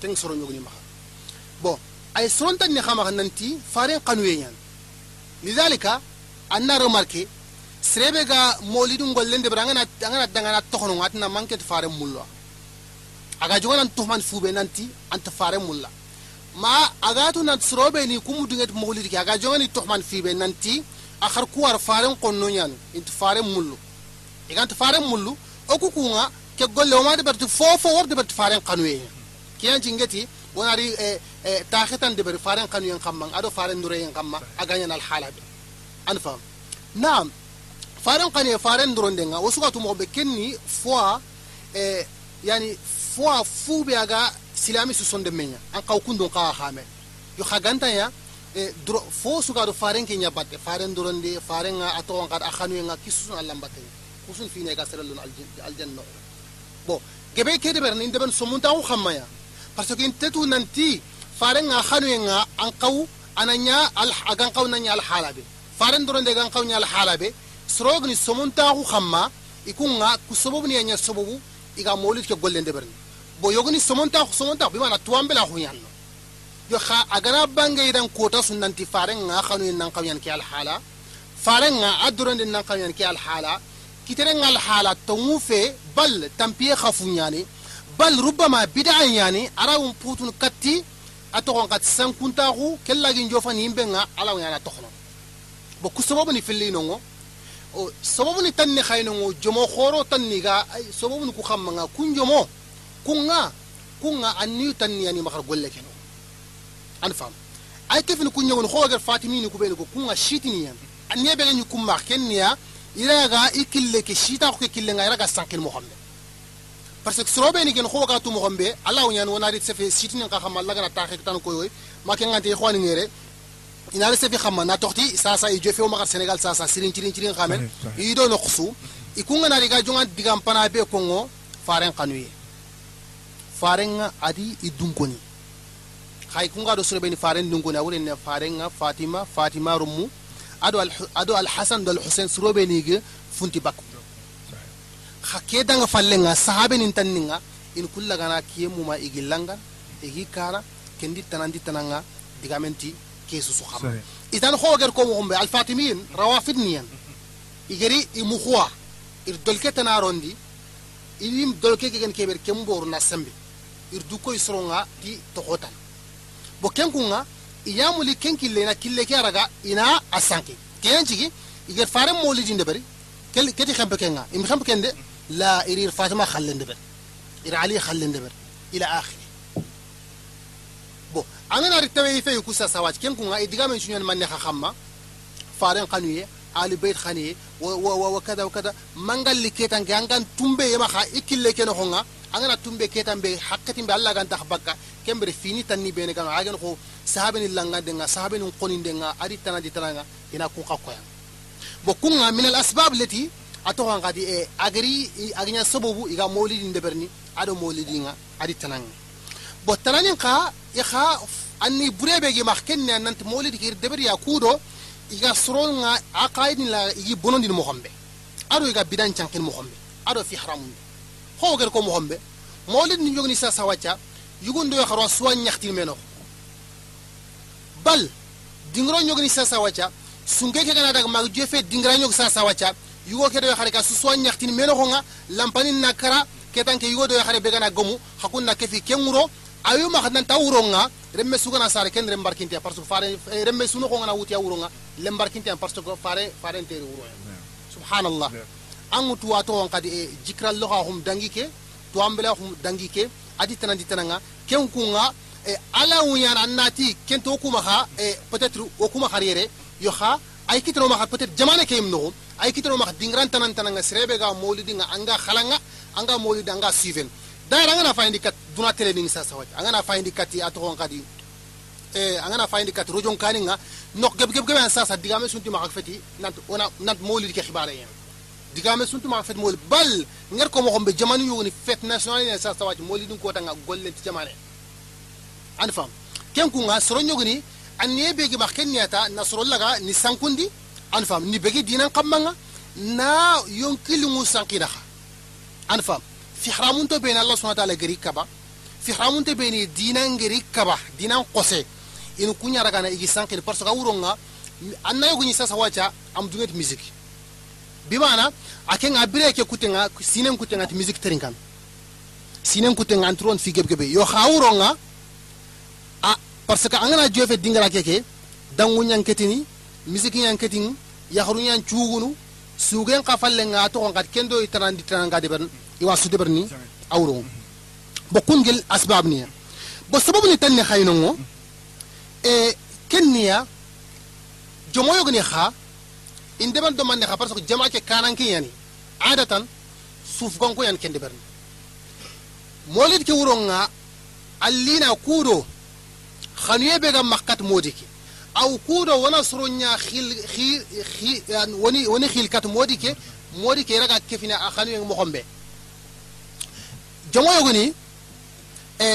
teng soro ñogoni maha bon ay sorontan ni xama nanti faren qanuye ñan lidhalika anna remarqué serebe ga molidu ngollende bara ngana ngana dangana tokono ngatina manket fare mullo aga joganan tuhman fube nanti anta fare mulla ma agatu na srobe ni kumu dinget mawlid ki aga jongani tohman fibe nanti akhar kuwar faren konno nyan int faren mullu igant faren mullu o ku kunga ke golle o ma de berti fofo wor de berti faren kanwe kiyan jingeti wonari e e en kamma aga nyan al halabe an fam naam faren kane faren duronde nga wosuka tumo be kenni fois e yani fois fube aga silami su sonde menya an kaw kundon kawa xame yo xaganta ya e dro fo sukaɗo faren ke ñabatte faren doronde farenga a togon kad a xanuyenga kisusun a lambatte kusun fine ga serellon aljanna o bon gebe ke deɓer ni deɓen somuntaxu xammaya parce que tetu nanti farenga xanuyenga an qaw ana ña a gan qaw na ña alxala be faren doronde gan qaw ña alxala be sorogni somuntaxu xamma ikunga ku sababu ni ña sababu iga molid ke golle ndeɓerni bo yogoni somontaxu somontaxu bi mana tuwambela xuñanno yo xa agana bange idan kota sunnanti faren nga yin nan qawyan ki alhala faren nga aduron din nan qawyan ki alhala kitere nga alhala tongu fe bal tampiye khafu nyani bal rubbama bid'a nyani arawun putun katti atogon kat sankuntaxu kellagi njofani yimbe nga alaw yana toxono bo ku sababu ni filli nongo o sababu ni xaynongo jomo xoro tanni ga ay sababu ni ku xamma nga kun jomo kunga kunga anniyu tanni yani maxar golle keno an fam ay kefini ku ñewni xowagar fatimini ku ɓeni ko kunga shitini yan aniye ɓege ñi kumma kenniya iraga i kille ke shita ko ke kille nga iraga sankil mo xombe parce que sorobe ni ken ko ka tu mo ala o sefe sitini la gana taxek tan ko yoy ma ke ngante xwani ngere. Ina le sefe na toxti sa sa i jofe senegal sa sa sirin cirin cirin xamen i do no xusu i ku jonga digam pana be kongo faren faren adi i dunkoni xay ku nga do sorobe ni faren dunkoni ne faren fatima fatima rumu. Ado al ado al hasan hakkedanga fallenga sahabe nin tanninga in kullagana kiyemuma igillangan igi kana kendi tananditananga digamenti kesusu xama itan xooger ko moxumbe alfatimiyin rawafidniyan igeri i muxuwa ir dolke tanarondi irim dolke kegen keɓer ke mboruna sembe. Ir du dukoy soronga ti toxotan bo ken kunga iyamuli ken killena kille ke araga ina a sanki keyan cigi iger faren molidinde bari keti xempe kenga. Im xempe ken de mm -hmm. لا يرير فاطمة خلي النبر. إير علي خلي النبر. إلى آخره. بو أنا نعرف تبعي في كوسا سواد كم كونا إدغام من شنو من نخخمة فارن خانوية علي بيت خانية و وكذا وكذا. مانغال لكيتان كيانغان تومبي يما خا إكل لكينو خونا أنا نتومبي كيتان بي حقتين بي الله تخبكا كم بري فيني تاني بيني كانوا عاجن خو sahabe ni langa denga sahabe ni konin denga adi tana di tana ina kuka koyan bo kunga min atoxan xadi e eh, agari agiña sababu iga molidi ndeberni aɗo molidinga adi tananga bo tananin xa i xa anni burebege max ken ne nanti molidi kir deberiya kuɗo iga soronga a xayidinla igi bonondin moxonɓe aɗo iga bidan cankin moxonɓe aɗo fi haramunde ho ger ko moxonɓe molidi ni jogni sasa wacca yugundoyo xarwa suwa ñaxtin meno. Bal dingiro ñogni sasa wacca sunge ke gana daga mag jefe dingira ñog sa sawacha yugo ke do xare ka susuwa ñaxtin meno lampanin na kara ketanke yugo do xare begana gomu hakun na kefi kenguro ayu ma xadan ta wuronga remme sugana sare ken rem barkinte parce que fare remme suno ko ngana wuti wuronga lem barkinte parce que fare fare tere wuro subhanallah. Angu tuwa to on kadi e jikral lo hum dangike to ambela hum dangike adi tanandi tananga ken kunga e ala wunyana annati ken to kuma ha e peut-être o kuma harire yo ha ay kitro ma peut-être jamane kayim no ay kitro ma dingran tanan tananga srebe ga maulidi nga anga khalanga anga maulidi anga suiven dara ngana fayndi kat duna tele ni sa sawat angana fayndi kat ya to kadi e angana fayndi kat rojon kani nga nok geb geb geb sa sa digame sunti ma feti nant ona nant maulidi ke khibare yen digame suntu ma fet maulid bal ngar ko mo xombe jamanu yogoni fête nationale ne sa sawat maulidi ko tanga golle ti jamane an fam ken ku nga soro nyogoni an ne begi ma ken niata na soro laga ni sankundi an fam ni begi dinan kamanga na yon yonkilingu kira an fam fihramunto beni allah subhana taala geri kaba. Fihramunto beni dinan geri kaba dinan kose. In na igi sankini parce que a wuronga an nayoguñi sasa wacha am dungeti musique bimana a kenga bire ke kutenga sinen kutenga ti music terinkan sinen kutenga antron fi gebgebe yo xa uronga a parce que angana jofe dingara keke danguñanketini misikiñan ketin yaxaruñan cuugunu sugen xa sugeng kafal xat kendo do i tanandi tananga deɓern iwa sudeɓerni awro bo kungel asbab ni bo sababu ni tanne xaynongo e ken niya jomoyogni xa do man ni kha parce que jama ke kanankiyani adatan sufgonkoyan ken deɓerni molid ke alina allina khaniye be ga makkat modiki awkuɗo wona soroña woni woni xil kat moodi ke moodi ke raga kefine a xanuweng moxon ɓe jomoyogoni e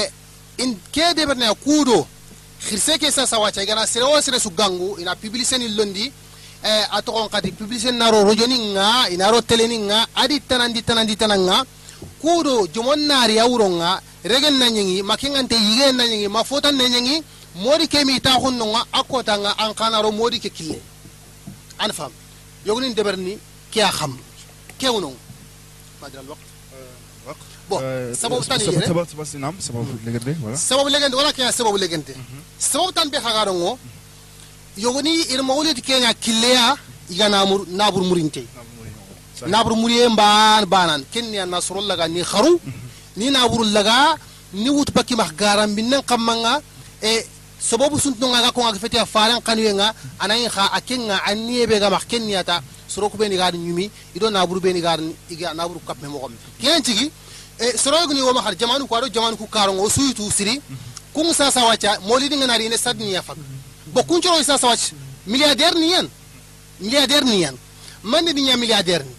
in ke deɓetnaya kudo xirse ke sa sawaca gana sere wo sere su gangu ina publicé ni londi e a toxon xati publicé naro radio ni nga inaro télé ni nga adi tanandi tanandi tananga kudo kuuɗo jomon nari a regen na ñengi ma yigen na mafotan ma na modi ke mi ta hunno nga akota nga an kanaro modi ke kille an fam yogni deberni ke a xam ke wono madral waqt bon sababu tan yere sababu sababu sinam sababu legende voilà sababu legende wala kenya sababu legende sababu tan be hagaro ngo yogoni il mawlid kenya killeya iga namur nabur murinte nabur muriye mban banan kenya nasrul laga ni kharu ni nabur laga ni wut bakki max garam binnen kamanga e sababu suntunoga ga konga gefeti a faran kanuyenga anayin ha nga an niye be ga max kenniyata be ni gari ido naburu beni garin, iga naburu mo moxome ken cigi e soroyogni woma jamanu ko jamanu ku karon o suyitu siri kun sasa wacca molidinga nari sad sadniya fag bo kun coro sasa wacha milliardaire niyan milliardaire niyan. Man ni niya milliardaire ni.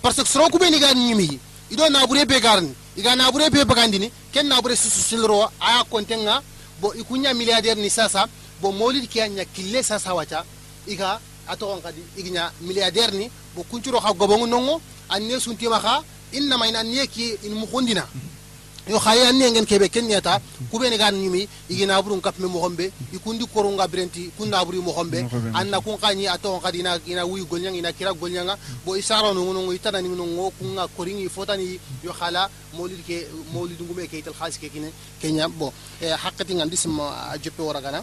Parce que soroku beni gari ñumi ido nabure be garni iga nabure be bagandini ken nabure sususilrowa aya kontenga bo ikunya milliardaire ni sasa. Bo mawlid kiya nya kille sasa wacha. Iga atogon kadi ignya milliardaire ni. Bo kuncoro ha gobongu nongo anne suntima ha innama ina niye ki in mukundina yo xaye anne ngen kebe kenyata kubeni gan nyimi igina burun kap me mohombe ikundi korunga brenti kunna buri mohombe anna kun kanyi ato kadina ina wi golnyang ina kira golnyanga bo isara no ngono itana ni ngono kunga koringi fotani yo khala molid ke molid ngume ke ital khas ke kine kenya bo hakati ngandi sim joppe waragana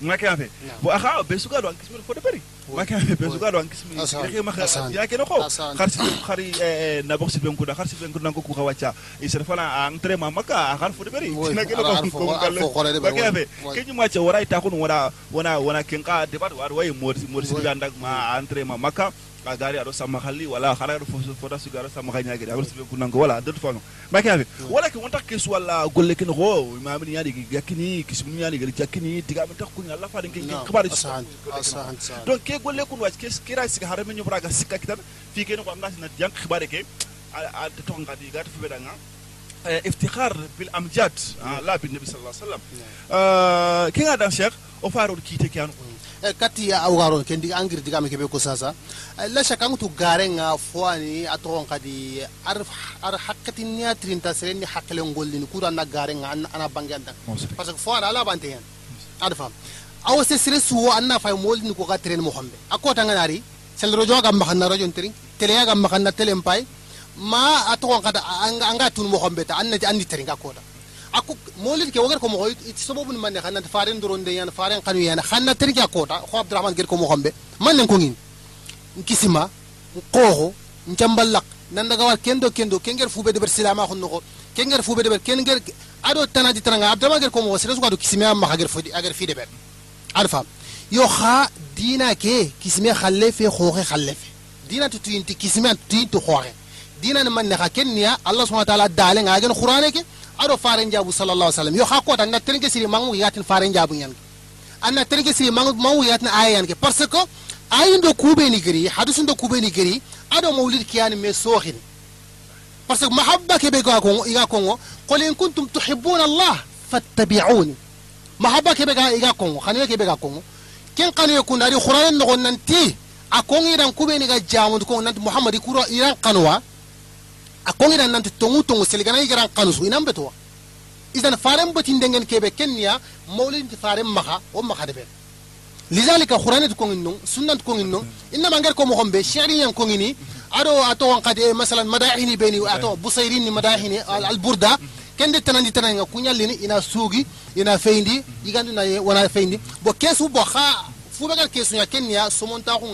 mwake afe bo akha besuga do ankismi fo de pari mwake afe besuga do ankismi yake ma yake no ko kharsi khari na boxi ben kuda kharsi ben kuda ko khawacha isere fala antre ma maka akhar fo de pari na ke ko ko kale mwake afe kenyu mwache wora ita kun wora wona wona kinka de bar war way mor mor siganda ma antre ma maka ka gari aɗo samma halli wala hara aɗo fota suga aɗo samma kañagueɗe aɗo sibe kunanko wala de toute façon make afe wala ke wonta kesu walla golle kene ko mamini yaani jakkini kismini yaani gari jakkini tigaɓe tak kuñi allah faɗen ke kabaɗe donc ke golle kun wac ke kira sika hara men ñobraga sikka kitan fi kene ko andatina jank xibaɗe ke a tox ngadi gata fuɓeɗanga افتخار بالامجاد لا بالنبي صلى الله عليه وسلم كي هذا شيخ وفارو كيتي كانوا kati ya awgaro ken diga angir diga me kebe ko sasa la shaka ngutu garenga fwani atron kadi ar ar hakati niya trinta sereni ni hakale ngolli ni kura na gare nga ana banganda parce que fwani ala bante yan. Adfa aw se sere suwo anna fay mol ni ko ga tren mo hombe akota nganari sel rojo ga maxana rojo trin tele ga na tele mpay ma atron kada anga tun mo xombe ta anna andi trin ga kota. Aku مولد كي وغير كومو غويت تسبب من من خنا فارين درون دي يعني فارين قنو يعني خنا تركيا كوتا خو عبد الرحمن غير كومو خمبي من نكونين كيسما كوهو نجمبل لك نندا غوار كندو كندو كينغر فوبي دبر سلاما خن نغو كينغر فوبي دبر كينغر ادو تنا دي ترانغ عبد الرحمن غير كومو سيرس غادو كيسما ما غير فودي غير في دبر عارفا يو خا دينا كي كيسما خلف خوخ خلف دينا تتوين تي كيسما تي دينا من نخا. كنيا الله سبحانه وتعالى دالين غاغن قرانك aɗo faren sallallahu alaihi wasallam yo ha kota na terge siri mangu yatin faren jabu yan anna terge siri mangu yatin aya yan ke parce que ayin do kube ni gari hadisun do kube ni gari aɗo maulid kiyani me sohin parce que mahabba ke be ga ko iga ko qul in kuntum tuhibbuna allah fattabi'uni mahabba ke be ga iga ko khani ke be ga ko ken kanu yakun dari qur'an no nanti akon iran kube ni ga jamu ko nanti muhammadi kuro iran kanwa a kongiran nanti tongu tongu seligana igaran kanusu inan betuwa idan faren batin dengen kebe kenya maulid faren maka o maka debe lidhalika qur'anat kongin non sunnat kongin non inna mangar ko mo hombe shi'ri yan kongini ado ato wan qad masalan madahini beni ato busairin ni madahini al burda kende tanandi tananga kunyallini ina sugi ina feindi igandu na wana feindi bo kesu bo kha fubegal kesu ya kenya somonta ko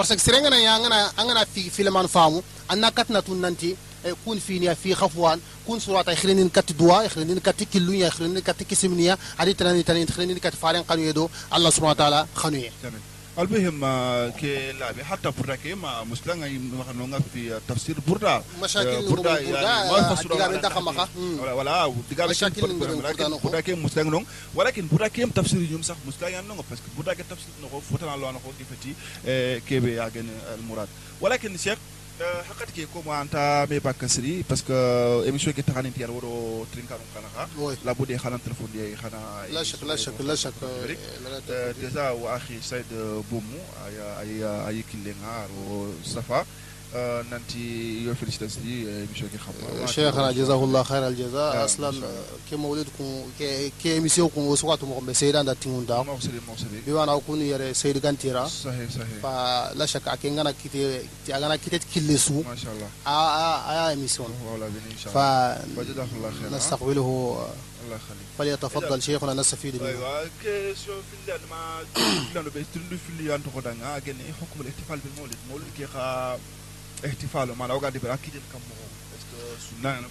parce que sere ngana ya ngana angana fi fileman famu anna katna tun nanti e kun finiya fi khafwan kun surata khirinin kat duwa khirinin kat killu ya khirinin kat kisminiya adi tanani tanani khirinin kat faren kanu yedo allah subhanahu wa ta'ala khanu ye جميل المهم آه، كي لابي حتى بردا كي ما مسلم اي مخنونا في تفسير بردا مشاكل آه، نقول بردا، ما من دخل نحن. مخا. مم. ولا ولا ديغا مشاكل نقول بردا نقول. بردا كي نون ولكن بردا كي تفسير يوم صح مسلم يعني باسكو بردا كي تفسير نو فتنا لو أنا كيفتي كي بي المراد ولكن شيخ حقت كي كوما انت مي باكسري باسكو ايميشن كي تخاني تيار ورو ترينكارون كانها وي. لابد خانا تليفون دي خانا لا شك لا شك لا شك. لا. ديجا واخي سيد بومو اي اي اي كيلينغار وصفا آه، نانتي يو فيليسيتاسي مشو كي خبر شيخنا جزاه الله خير آه، الجزاء أصلا. كي مولدكم كي ميسيوكم وسواتو مغم سيدان دا تيموندا موصلي موصلي بيوانا كون يري سيد غانتيرا صحيح صحيح فلا شك اكي غانا كيتي تي غانا كيتي كيلسو ما شاء الله ا ا ا ميسيون والله بني ان شاء الله وجزاك الله خير ها؟ فنستقبله الله يخليك فليتفضل شيخنا نستفيد منه أيوه كيسيون في اللي ما لأنه بيستندو في اللي انت خدنا اجن حكم الاحتفال بالمولد مولد كي خا احتفال ما لو قاعد براكيد كم بس سنة أنا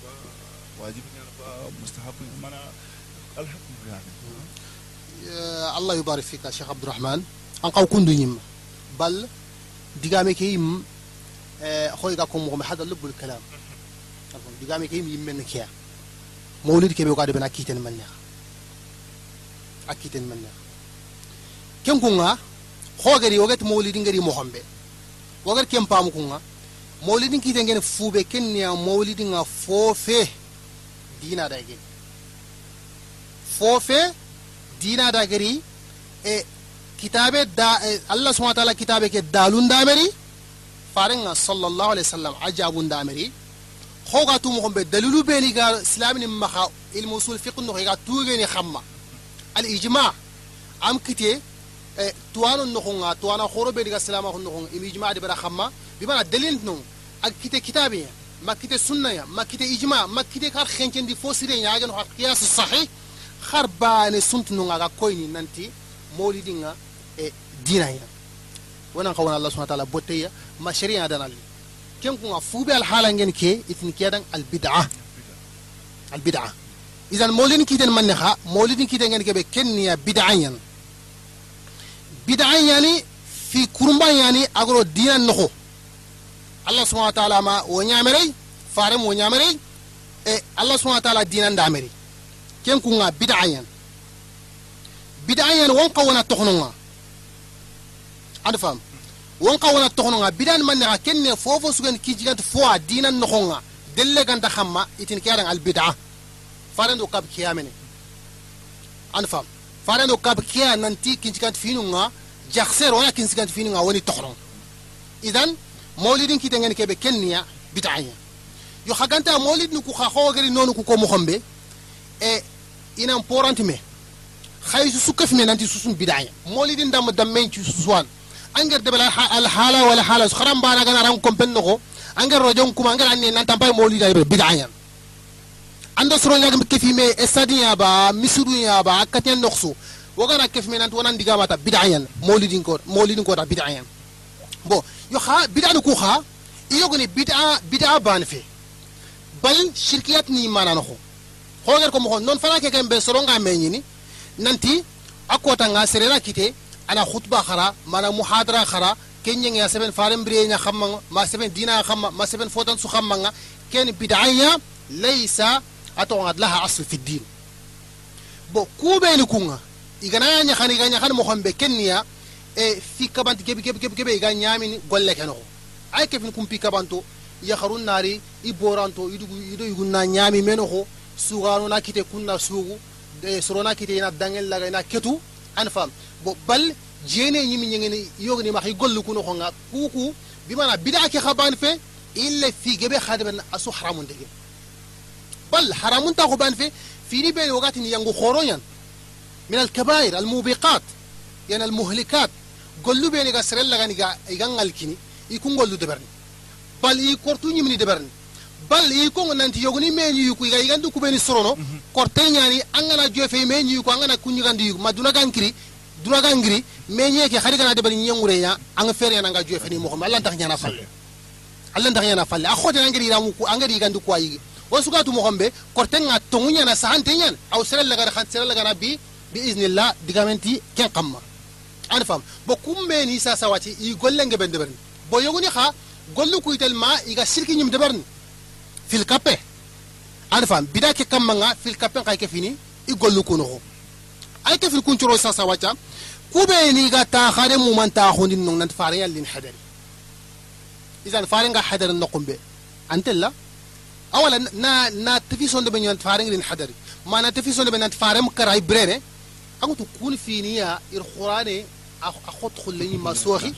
واجب أنا مستحب أنا الحكم يعني. يا الله يبارك فيك يا شيخ عبد الرحمن. ان قاو كندو يم بل ديغامي كي يم خوي غاكم مغم هذا لب الكلام. ديغامي كي يم يمن كيا. مولد كي بيقعد بنا كيتن من akiten man na ken kunga hogari wogat mawlidin gari mohombe wogar ken pamu kunga mawlidin kiten gene fube ken niya mawlidin nga fofe dina da gari fofe dina da gari e kitabe da e, allah subhanahu wa ta'ala kitabe ke dalun da meri farenga sallallahu alaihi wasallam ajabun da meri hoga tu mohombe dalilu beni ga islamin maha ilmu usul fiqh no ga tugeni khamma الإجماع أم كتي إيه، توانو نخونغا توانا خورو بيدي السلام نخونغا إم إجماع دي برا خما بمعنى دليل نو. أك كتي كتابي ما كتي سنة ما كتي إجماع ما كتي كار خنجن دي فوسيرين ياغن حق قياس الصحيح خربان سنت نونغا كويني ننتي مولدينغا إيه، دينا يا وانا قوانا الله سبحانه وتعالى بوتيا ما شريعة دانا كم كنا فوبي الحالة نجن كي إتني كيادن البدعة. البدعة. إذا مولين كيدن منها مولين كيدن يعني كبه كنيا بدعيا بدعيا يعني في كرمبا يعني أقول دينا نخو. الله سبحانه وتعالى ما ونعمري فارم ونعمري. إيه الله سبحانه وتعالى دينا دامري. كن كنا بدعيا بدعيا وانقا ونا تخنونا. أنا فهم وانقا ونا تخنونا. بدعيا منها كنيا فوفو سوغن كيجيغان فوا دينا نخونا. دلة كان تخمى إتن كيران البدعة. farendo kab kiya mene an fam farendo kab kiya nanti kinsikant finu nga jaxser wala kinsikant finu nga woni toxron idan mawlidin kitengen kebe kenniya bitaya yo xaganta mawlid nu ku xa xoogeri nonu ku ko moxombe e inan poranti me xay su sukaf me nanti susum bidaya mawlidin dam dammen ci susuwan anger debel al hala wala hala su xaram bana gana ran kompen noxo anger rojon kuma anger anne nan tampay mawlida bidaya anda soro ñag kefi me estadi ya ba misiru ya ba akatien noxsu wogana kefi me nant wonan diga mata bid'ayan maulidin ko maulidin ko ta bid'ayan mbo yo xa bida no ku i yogoni bida bida bane fe. Bal shirkiyat ni manano xo xoger ko moxon noon fana ke kay mbe soronga meñini nanti a kotanga serena kite ana khutba xara mana muhadara xara ke ñenge a seven faren mbireña xammanga ma seven dina xamma ma seven fotan su xammanga ken bidaya laysa a toxongad laha asl fi din. Bo ku ɓeni kunga igana ñaxan iga ñaxan moxon ɓe kenniya e fi kabanti gebi gebi gebi gebi ga nyamini golle keno ay kefin kum pi kabanto ya kharun nari i boranto idugu ido yuguna nyami meno ho sugano na kite kunna sugu de sorona kite ina dangel laga ina ketu an fam bo bal jene nyimi nyengeni yogni ma gollu kuno khonga kuku bimana bid'a ke khaban fe illa fi gebe khadban asu haramun dege بل حرام تاخو في في بين وقت ينغو خورونيان من الكبائر الموبقات يعني المهلكات قولوا بيني غسرل لغاني غان الكيني يكون قولوا دبرني بل يكورتوني مني دبرني bal i ko nanti yogoni meni yuku iga igandu kubeni sorono korte nyani angana jofe meni yuku angana kunyugandi yuku maduna gankiri duraga ngiri me nye ke khari kana de bari nyengure ya anga fere ya nga juye fani mo ko Allah tax nyana falle Allah tax nyana falle a khote ngiri ramu ku angari gandu ko ayi o suga tu mo gombe korten nga tongunya na sahante nyan aw sere la gara khan sere la gara bi bi iznillah digamenti ken qamma an fam bo kumbe ni sa sawati i golle nge ben debarni bo yoguni kha gollu ku itel ma iga sirki nyum debarni fil kape an fam bida ke kamma nga fil kape kay ke fini i gollu ku no ay ke fil kunchuro sa sawacha kube ni ga ta khare mu man ta khondin non nan fare yallin hadari idan fare nga hadari no kumbe antella awala na na tafi sonde be nyan fare ngin hadari ma na tafi sonde be nan fare mu karay brene agutu a khot khulleni masori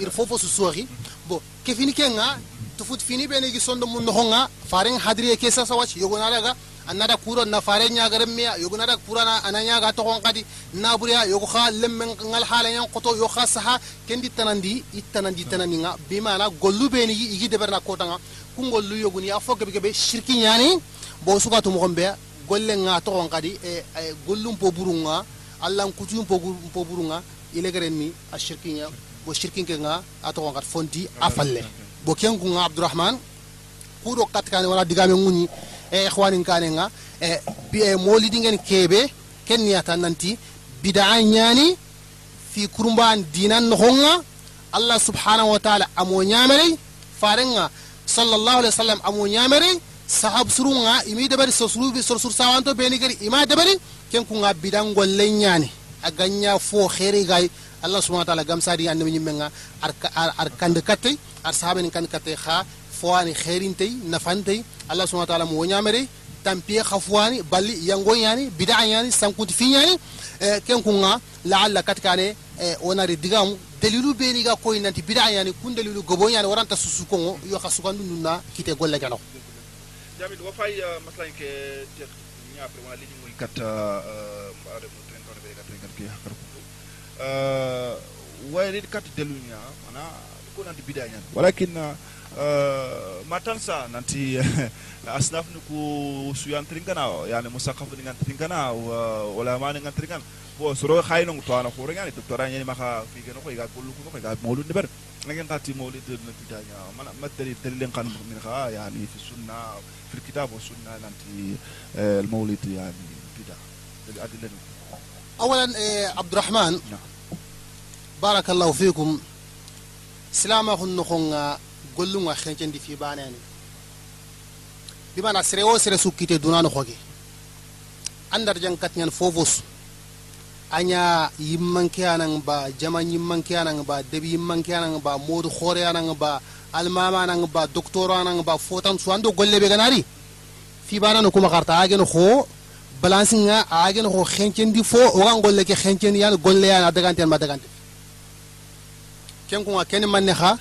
ir e fofo su sori bo ke fini kenga to fini bene gi sondo mun honga faren hadriye ke sa sawach yogo nalaga anada kuro na faren nya garam miya yogo nada kurana ananya ga to kon kadi na buriya yogo kha lemmen ngal hala nyan koto yo kha saha kendi tanandi itanandi tanani nga bi mana gollu be ni igi de berna kotanga kungollu yogo ni afo gebe gebe shirki nyani bo suka to mo golle nga to kon kadi e, e gollum po burunga allan kutuyum po burunga ilegaren mi a ilegareni ashirkinya bo shirkinke nga a to ngat fondi a ah, falle. Ah, ah. bo ken kunga abdourahman kat kan wala digame ŋuñi e eh, ihwanin kane nga e eh, e eh, molidingen kebe ken niyata nanti bida nyani fi kurumban dinan no honga allah subhanahu wa taala amo nyamere farenga sallallahu alaihi wasallam amo nyamere sahab surunga imi deɓari sorsur sawanto beni gari ima debari ken kunga bidan golle ñani aganya fo xere gay allah subhanahu wa ta'ala gam sadi ande nyi menga ar ar kande katte ar sahabe ni kande katte kha fowani nafan nafante allah subhanahu wa ta'ala mo nyamere tampie khafwani bali bida yani sankuti finyani eh, la la'alla katkane eh, onari digamu dalilu beni ga koy nanti bid'ayani kun dalilu goboyani waranta susukongo yo khasukandu nunna kite golle galo jamil ke eh, maslanke après wona leñol ngol gatta mbaawde mo train tawde ɓeɗe gatta e gatke hakkata ko wayrid kat delunya mana? Ko nanti bidanya walakin eh, uh, matansa nanti asnaf ni ku suyan tringana yani musakaf dengan tringana eh, ulama dengan tringan bo suro khayno to ana khorenga ni doktora ni maka figeno ko iga kullu ko iga maulud ber. لكن تاتي مولد ابن بدايا ما ما الدليل الدليل كان من خا يعني في السنة في الكتاب والسنة أنت آه، المولد يعني بدا الأدلة أولا آه، عبد الرحمن. نعم. بارك الله فيكم. سلامة خنخونا قلنا خنجر دي في بانين بمعنى سريو سري سوكيتي دونان خوكي. أندر جنكت نان فوفوس. Anya yimmanke anang ba jama yimmanke anang ba debi yimmanke anang ba modu khore anang ba almama anang ba doctor anang ba fotan suando golle be ganari fi banano kuma karta agen xo balance nga agen xo xencendi fo o ga golle ke xencendi yan golle yana dagante ma dagante ken kuma ken manne xa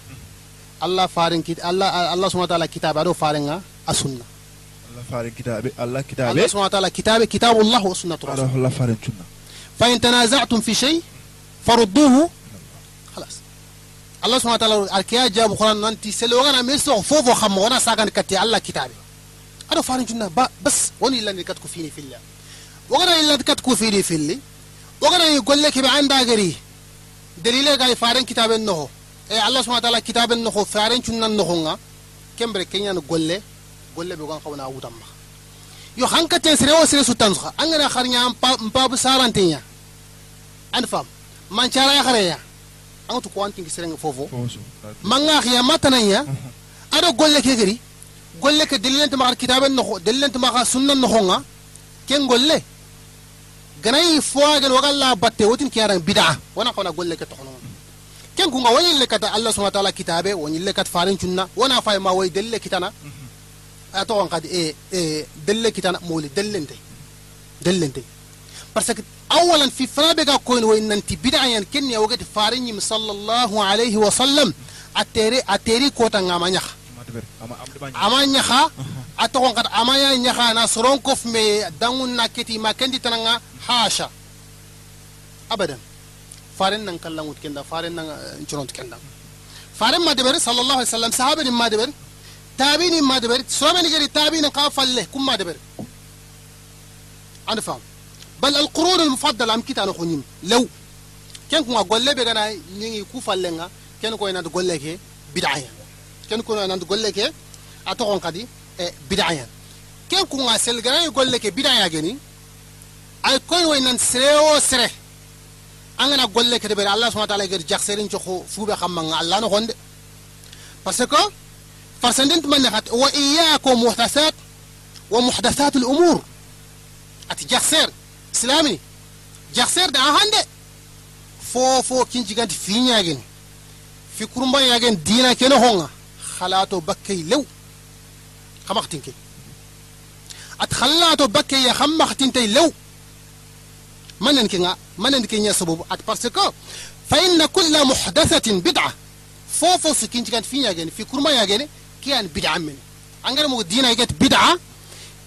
allah farin kit allah allah subhanahu wa ta'ala kitabe ado farenga asunna allah farin kitabe allah kitabe allah subhanahu wa ta'ala kitabe kitabullah wa sunnatu rasul allah farin sunna fa in tanaza'tum fi shay farudduhu خلاص الله سبحانه وتعالى الكيا جاب قران نانتي سلو غنا ميسو فوفو خم وانا ساغان كتي الله كتابي ادو فارن جنا بس وني لن كتكو فيني في الله وغنا الا كتكو فيني في الله وغنا يقول لك بعند غري دليل قال فارن كتاب النهو e allah subhana taala kitaben noxo faren cunnan noxonga kembre keñan golle golle be gon xawna wutamma yo hankaten sere o sere sutan soxa angana xarña mpabu saranteña an fam mancara ya xareya angatu ko antingi serenge fofo manga xiya matananya ado golle ke gari golle ke delilente maxa kitaben noxo delilente maxa sunnan noxonga ken golle ganayi foagen wagalla batte wotin kiyaran bida wana xawna golle ke toxono ken kunga wani le kata allah subhanahu wa ta'ala kitabe wani le kat farin cunna wana fay ma way delle kitana a to اتوان قد إيه إيه دل كتان مولي دل انتي دل انتي بس اولا في فرابقا كوين وإن أنت بدعيا كن يوجد فارني صلى الله عليه وسلم اتيري أتيري كوتان نعم اما نخ. أما نخ اتوان قد أما نخ أنا سرون مي دانون ناكتي ما كنت تنان حاشا. ابدا. فارن نان كلا كندا فارن نان جرونت كندا فارن ما دبر صلى الله عليه وسلم صحابه ما دبر؟ تابيني ما دبر سوامي جري تابيني قاف الله كم ما دبر أنا فاهم. بل القرون المفضلة أم كيت أنا خنيم لو كان كم أقول لك أنا نيجي كوف الله كان كم أنا أقول لك بدعية. كان كم أنا أقول لك أتوقع كذي إيه، بدعية. كان كم أسأل جري يقول لك بدعية جني. أي كون وين سري. أو أنا أقول لك دبر. الله سبحانه وتعالى جر جسرين جو خو فوبه الله نخند بس كه فرسندنت من نخات وإياكم محدثات ومحدثات الأمور. أت جاسر إسلامي. جاسر ده آه هند فو فو كينج كانت فين يعني في كرumba يعني دينا كنه هونا خلاتو بكي لو. خمختين كي. أت خلاتو بكي يا خمختين تي لو. من عندك من عندك يا سبب أت بارسكو فإن كل محدثة بدعة. فو فو سكينج كانت فين يعني في كرumba يعني كيان بدعة من أنغر مو دين أيكت بدعة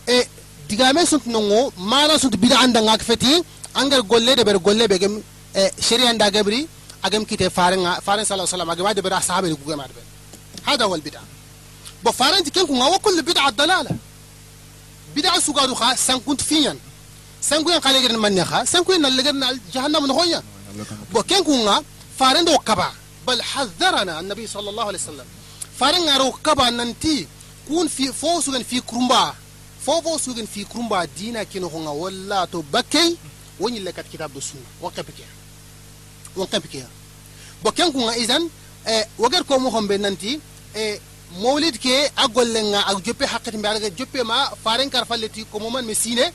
إيه دعامي سنت نونو ما لا سنت بدعة عندنا كفتي أنغر غلة ده بير غلة بيجم إيه شريان دا جبري أجم كيت فارن فارن صلى الله عليه وسلم أجم هذا بير أصحاب الجوجا ما هذا هو البدعة بفارن تكلم كم هو كل بدعة دلالة بدعة سكارو خا سنكون فين سنكون خالق من من يخا سنكون نلقى جهنم نخويا بكم كم هو فارن دو كبا بل حذرنا النبي صلى الله عليه وسلم faren ngaro kaba nanti kun fi fo sugan fi kurumba. Fo fo sugan fi kurumba dina kino nga walla to bakkay woni lekat kitab do sunna won kapike won kapike bo ken ku nga izan e wagar ko mo hombe nanti e mawlid ke agolle nga ak joppe hakkati mbaga ga joppe ma faren kar falleti ko mo man me sine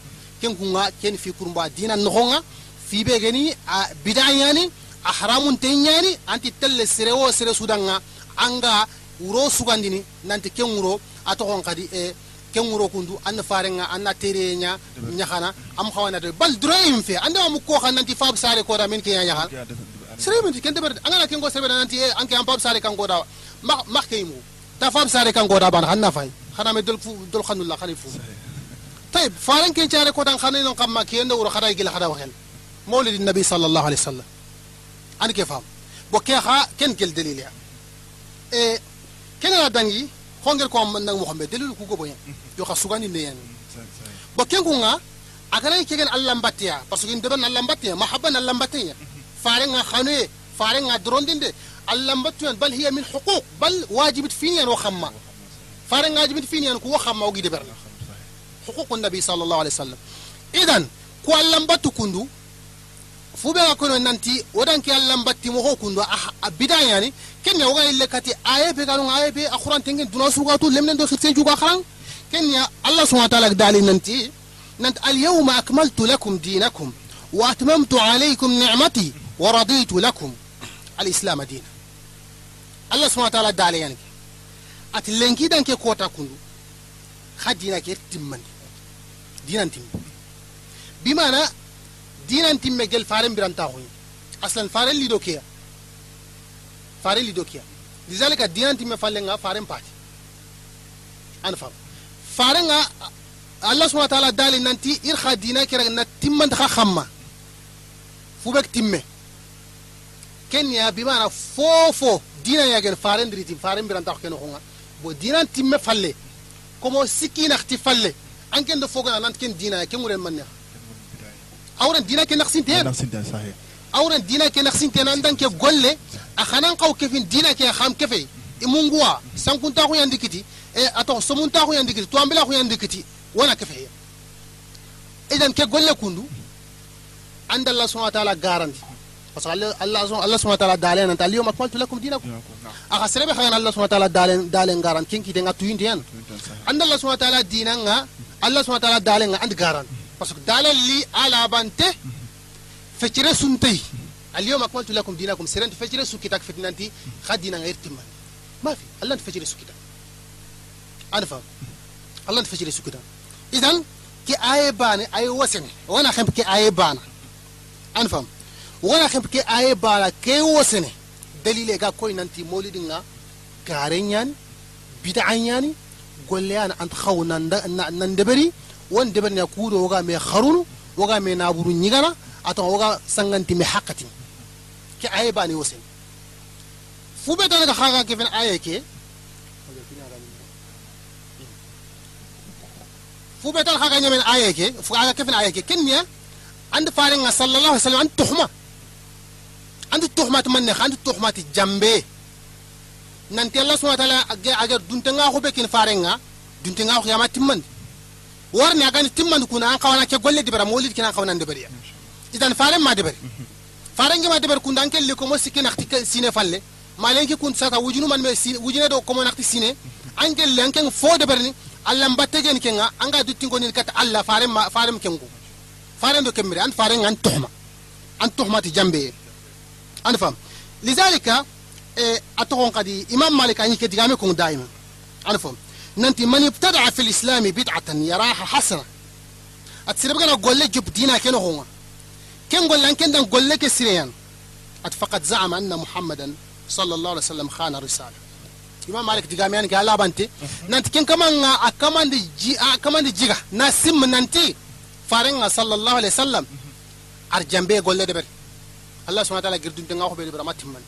ken ku nga ken fi kurumba dina no nga fi be gani a bidayani a haramun tenyani anti telle sere wo sere sudanga anga wuro sugandini nanti ken wuro a togon kadi e ken wuro kundu an farenga an na tere nya nyahana am khawana de bal droim fe ande am ko khan nanti fab sare ko da min ke nya sere min ken de ber angana ken go sere nanti e anke am fab sare kan go da ma ma ke mu ta fab sare kan go da ban hanna fay khana me dol fu dol khanulla khalifu طيب فارن كن جاري كودان خانين قما كين دور خدا يجي خدا وخل مولد النبي صلى الله عليه وسلم انا كيف فهم بوكيخا كن كل دليل يعني إيه كنا دانغي خونغر كو من محمد دليل كو غوبو yo ka sugani ne yan bo ken kunga agara ke gen Allah mbatiya parce que ndebe Allah mbatiya mahabba na Allah mbatiya fare nga khane fare nga drondinde Allah mbatiya bal hiya min huquq bal wajibit fiyan wa khamma fare nga wajibit fiyan ko khamma ogi de berna huquq nabi sallallahu alaihi wasallam idan ko Allah mbatu kundu fube ga kono nanti wodan ke Allah mbatti mo ho kundu a bidaya ni kenya woga ille kati aye be galon aye be akhuran tengen duna suga to lemnen do khitse juga kharan كن الله سبحانه وتعالى دالي ننتي ننت اليوم أكملت لكم دينكم وأتممت عليكم نعمتي ورضيت لكم الإسلام دينا الله سبحانه وتعالى دالي يعني أتلنكي دانك كوتا كندو خد دينا كي تمن دينا تم بمعنى دينا تم جل فارن برانتاهوين أصلا فارن اللي دوكيا فارن اللي دوكيا لذلك دينا تم فالنغا فارن باتي أنا فاهم farenga allah subhanahu wa ta'ala dali nanti ir kha dina kira na timman kha khamma fubek timme kenya bi mana fofo dina ya gen faren diriti faren biran ta ken honga bo dina timme falle komo sikina khti falle an ken do foga nan ken dina ken muren manne awran dina ken naksin ten awran dina ken naksin ten andan ke golle a khanan qaw kefin dina ke kham kefe imungwa sankunta ko yandikiti e ato somunta ko yandikiti to ambila ko yandikiti wana kefe idan ke golle kundu anda allah subhanahu wa ta'ala garanti parce que allah allah subhanahu wa ta'ala dalen anta al yawma akmaltu lakum dinakum aka serebe khayana allah subhanahu wa ta'ala dalen dalen garan kinki de ngatu yindi yan anda allah subhanahu wa ta'ala dinanga allah subhanahu wa ta'ala dalen nga and garan parce que dalen li ala bante fecire suntay al yawma akmaltu lakum dinakum serent fecire su kitak fitnanti khadina ngirtimman ما في الله انت فجر سكتا أنا فاهم الله انت فجر سكتا اذا كي اي بان اي وسن وأنا خم كي اي بان أنا فاهم وأنا خم كي اي بان كي وسن دليل molidin nga garen yan bid'an yani golle yana an khaw nan nan debari won debari na kudo waga me kharunu waga me ato waga sanganti me hakati ki aye bani wasen fube tana ga khaga ke fen aye ke fube tana khaga nyamen aye ke fu aga ke fen aye ke kenya and faare nga sallallahu alaihi wasallam tuhma anti tuhmati man ne anti tuhmati jambe nanti allah subhanahu wa ta'ala age age duntenga ko be kin farenga duntenga ko yama timmandi warni agani timmandi kuna an kawana ke golle dibara molid kina kawana dibari idan faren ma dibari faren ma dibari kun dan kelle ko mo sikina khti sine falle malenki kun sata wujunu man me sine wujune do ko mo nakti sine an kelle an ken fo dibari ni allah mbatte gen kenga anga duttin ko ni kat allah faren ma faren kengo faren do kemire an faren an tuhma an tuhmati jambe an fam lidhalika e atogon kadi imam malik anyi ke digame kun daima an fam nanti man ibtada fi alislam bid'atan yaraha hasana at sirbe gana golle jub golle an ken dan golle ke sireyan at faqad za'ama anna muhammadan sallallahu alaihi wasallam khana risala imam malik digame an ga labante nanti ken kaman a kamande ji a kamande jiga na sim nanti farenga sallallahu alaihi wasallam ar jambe golle de ber allah subhanahu wa ta'ala girdunte nga ko be bara matimman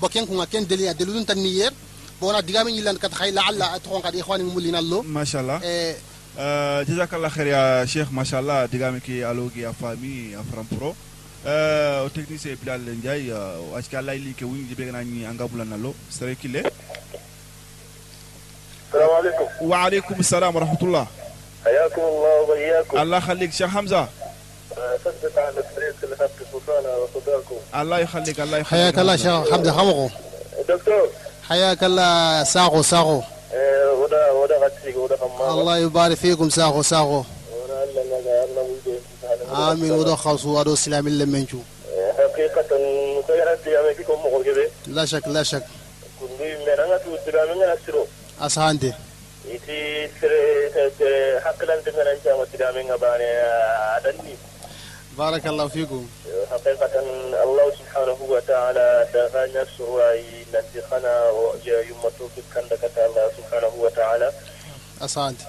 bo ken kunga ken deli deludun tan niyer bo na digame ñilan kat xay la alla aton kadi ikhwani mulina lo mashallah eh Uh, آه، جزاك الله خير يا شيخ ما شاء الله. دعامك يا لوجي يا فامي يا فرامبرو. آه، أو تكنيسي بلال لنجاي. آه، أو الله يلي كوين جي بيغنا ني انغا بولا نالو سري كيلي السلام عليكم. وعليكم السلام ورحمة الله. حياكم الله وحياكم الله خليك شيخ حمزة. ثبت على الفريق اللي خدت سلطان على الله يخليك الله يخليك. حياك الله شيخ حمزة حمغو دكتور. حياك الله ساغو ساغو. ودا ودا غتي الله يبارك فيكم ساقو ساقو ودا ألا نجا ألا ويدو آمين. ودو خلصوا ودو سلام اللي منجو حقيقة لا شك لا شك. اسانتي iti hakkilan dengan ancaman tidak mengabani adani بارك الله فيكم. حقيقة الله سبحانه وتعالى دغانيا سواي نتي خنا يوم توفيق كان الله سبحانه وتعالى. Asante.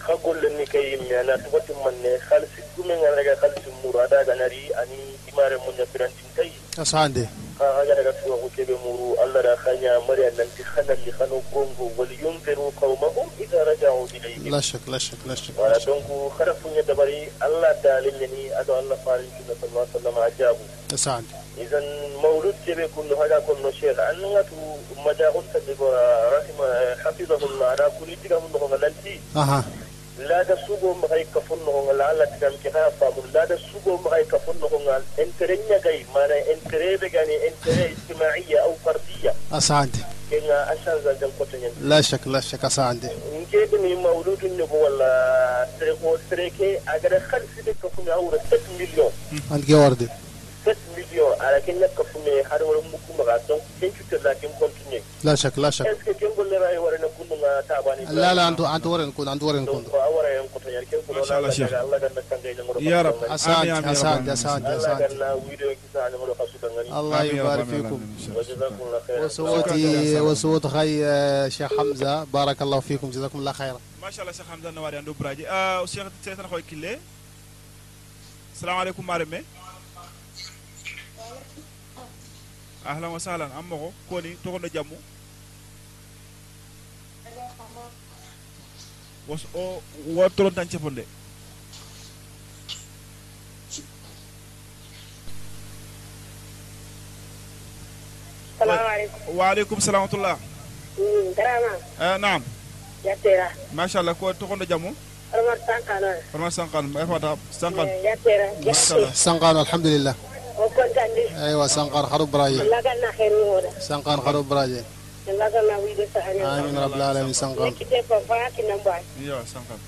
ka gollenni kay yimmeana tubatin manne halsi gumen an raga halsi muru ada ganari ani imare munya firantin kay اسانتي خاجا رجع سوى وكيف مرو الله رخانيا مريا ننتي خنا اللي خنو كونغو ولينذروا قومهم إذا رجعوا إليهم لا شك لا شك لا شك wala لا شك donc harafuña dabari allah daalille ni aɗo allah faalincuna sallah sallam a jaabu اسانتي idan mawlud jeɓe kullo haɗa konno cheikh annagatu majahul sadigo rahima hafidahullah aɗa kuli tiga mum nokonga lanti لا دا سوغو مخاي كفن نوغا لا لا تدام كي خاي فامو لا دا سوغو مخاي كفن نوغا انتري نغاي مانا انتري بيغاني انتري اجتماعية أو فردية. اسعاد كينا اشان زا جن كوتنين لا شك لا شك. اسعاد نكي بني مولود النبو والا تريكو تريكي. اگر خلص دي كفن اورا 6 مليون. انت كي ورد مليون. على كي كفن حرور مكو مغاسو كنشو تلاكي مكونتنين لا شك لا شك. اسكي كنبو لرأي ورنبو لا لا انت انت ورن كون انت a wara en cotoñan ken ما شاء الله شيخ. allah ganna يا رب allah kisa ñagoɗo xa sudangani الله يبارك فيكم وصوتي وصوت خي آه، شيخ حمزه بارك الله فيكم جزاكم الله خيرا ما شاء الله cheikh hamza nawari ando braji uh, cheikh setan khoy kille assalamu alaikum mareme ahlan wa sahlan ammo koni was o wotoron tan cefonde waaleykum salam watullah eh, garama uh, naam yattera ko togondo jamu? Hormat sankan hormat sankan eh, ay fata sankan eh, yattera machallah sankan alhamdulillah. O kontandi aywa sankan haru braje sankan haru braje آمين رب العالمين. نمبر yo sankan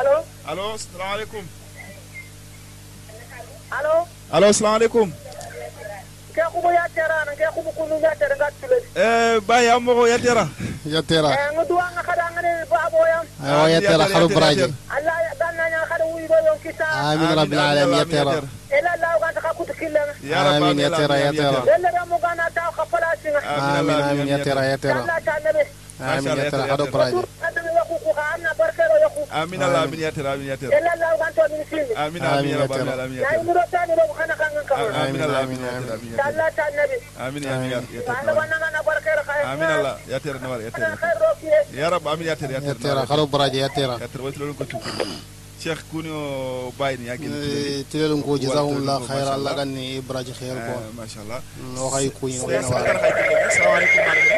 ألو. allo assalamu alaikum ألو. allo assalamu كونو ياتيرا غاتلو e baye ammo yatera يا ngadu nga kada ngane babo yam أيوه يا ترى خرب براجي آمين رب العالمين يا ela la ganta ka kutu killa يا آمين sina amin amin ya tera ya tera amin ya tera hado praje amin ala amin ya tera amin ya tera amin amin ya tera amin ya tera amin ala amin ya tera amin ya tera amin amin ya tera amin ala ya tera nawar ya tera ya rab amin ya tera ya tera hado praje ya tera ya tera waitlolun ko nabi امين امين يا يا Allah ترى wannan ana barkar kai امين الله يا ترى نوار يا ana ترى khair roki يا رب امين يا ترى يا يا ترى ترى خرب براجي يا ترى يا ترى ويتلو لكم cheikh kuni o bayni yakin tilelum ko jazakumullah Walter, khair allah mashallah. ganni ibraji khair ko machallah o kay kuyi o Saya sekarang hay kile assalamu alaikum malami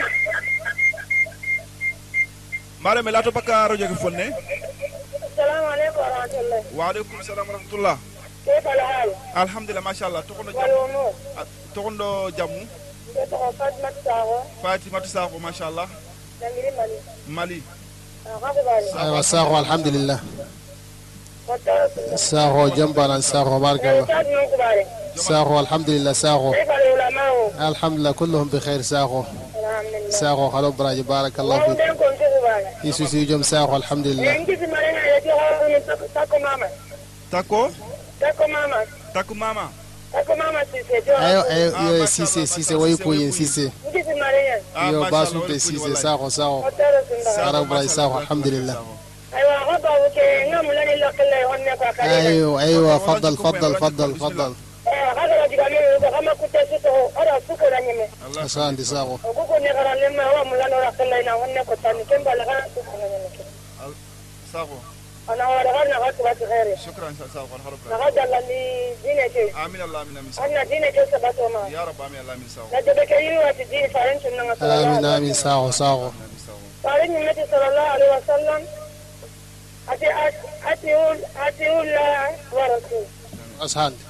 malami lato bakka radio ke fonne السلام عليكم ورحمة الله wa alaikum salam wa rahmatullah كيف الحال؟ alhamdulillah machallah tokondo jamu والأمور؟ tokondo jamu كيف فاطمة ساغو؟ fatimatu sako machallah نمري مالي mali أخاف بالي aywa ساهو جنبنا ساهو بارك الله. ساهو الحمد لله ساهو الحمد لله كلهم بخير ساهو ساهو خلو براج بارك الله فيك. يسوس سي يجم الحمد لله تاكو؟ تاكو ماما. تاكو ماما تاكو ماما سيسي ايو ايو سيسي سيسي ويكو ين سيسي. ايو باسو تي سيسي ساهو ساهو ساهو براج الحمد لله أيوة غضب نعم فاكرين أيوه أيوه فضل فضل فضل فضل. هذا رجل أمين وغما كنت سوته أرى سكر أنيمي Allah asante saho وكوكو نغرى لما هو ملان ورا قلة ينا هن كتاني كم بلغا سكر أنيمي sago أنا ورغا نغات بات غيري. واتدين فارن شننا صلى الله amin عليه amin وسلم saho saho amin sago فارن النبي صلى الله عليه وسلم أتي أتي أتي الله ورسول. asante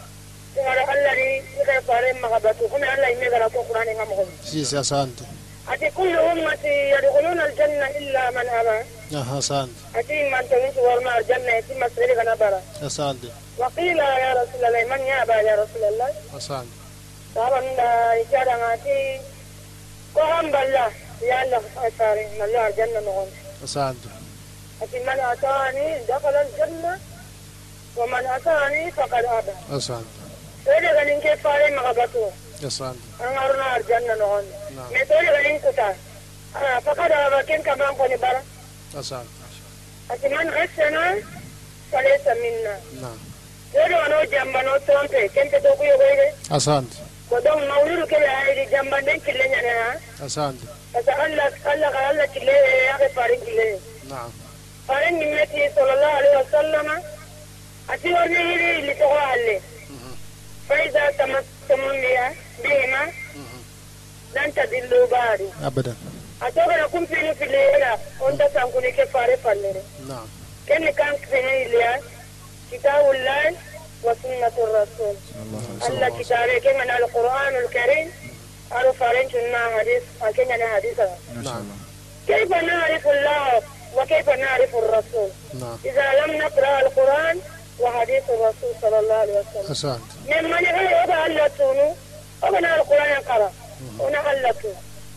تمر الله لي يغير فارن مغبته كنا الله يمغرى القرآن يغمغم sise asante أتي كل أمتي يدخلون الجنة إلا من أبى. ah asante أتي من تنسى ورما الجنة يتم مسيرك نبرا asante وقيل يا رسول الله من يأبى يا رسول الله؟ asante طبعا إشارة أتي. قام بالله. يا الله من الله الجنة نغم. asante أتي من أتاني دخل الجنة ومن أتاني فقد أبى asante تولي غنين كيف فاري مغبطو asante أنا أرنا الجنة نعم. ما تولي غنين كتا آه، فقد أبى كن كمان قولي برا asante أتي من غسنا فليس منا نعم Yoro ano jamba no trompe kente to kuyo goire asante ko don mauluru ke ay jamba den kille nyane ha asante asa Allah Allah ka Allah kille ya ke parin kille نعم fare nimmeti sallallahu alaihi wasallam ati warne hili li ale alle fa iza tamassamu biha bihima lan mhm. tadillu bari abadan atogana kumpinu filera onta sankuni ke fare fallere na'am. Kenne kan kene ilya kitabullahi wa sunnatu rasul alla kitabe ke mana alquranul karim aro faren tunna hadis akenya na hadisa na'am kayfa na'rifu allah وكيف نعرف الرسول؟ نعم. إذا لم نقرأ القرآن وحديث الرسول صلى الله عليه وسلم. asante مما نقول أبا ألتونو أبنا القرآن ينقرأ أنا ألتو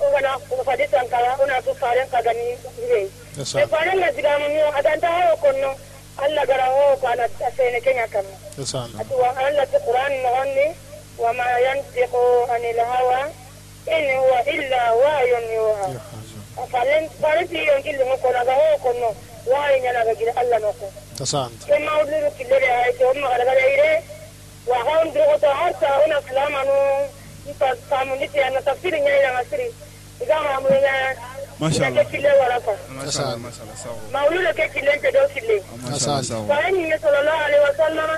أبنا حديث ينقرأ أنا تفارن قدني. بيه asante فارن نزغام ميو أدانتا هو كنو. الله قرأ هو كان أسين كنيا asante أتوا ألا القرآن نغني؟ وما ينطق عن الهوى. إن هو إلا وحي يوحى. Falen falen ti yon kille ngo kona ga ho kono wai nyana ga gira alla no ko asante ke ma udlu kille re ay to ma ga ga ire wa ha on dro to harta una salama no ipa samu ni ti ana tafsiri nyaya na masiri iga ma mu nya Masha ke Allah. kille wala ko mashallah mashallah sago ma udlu ke kille te do kille mashallah Asante. sago falen ni sallallahu alaihi wasallam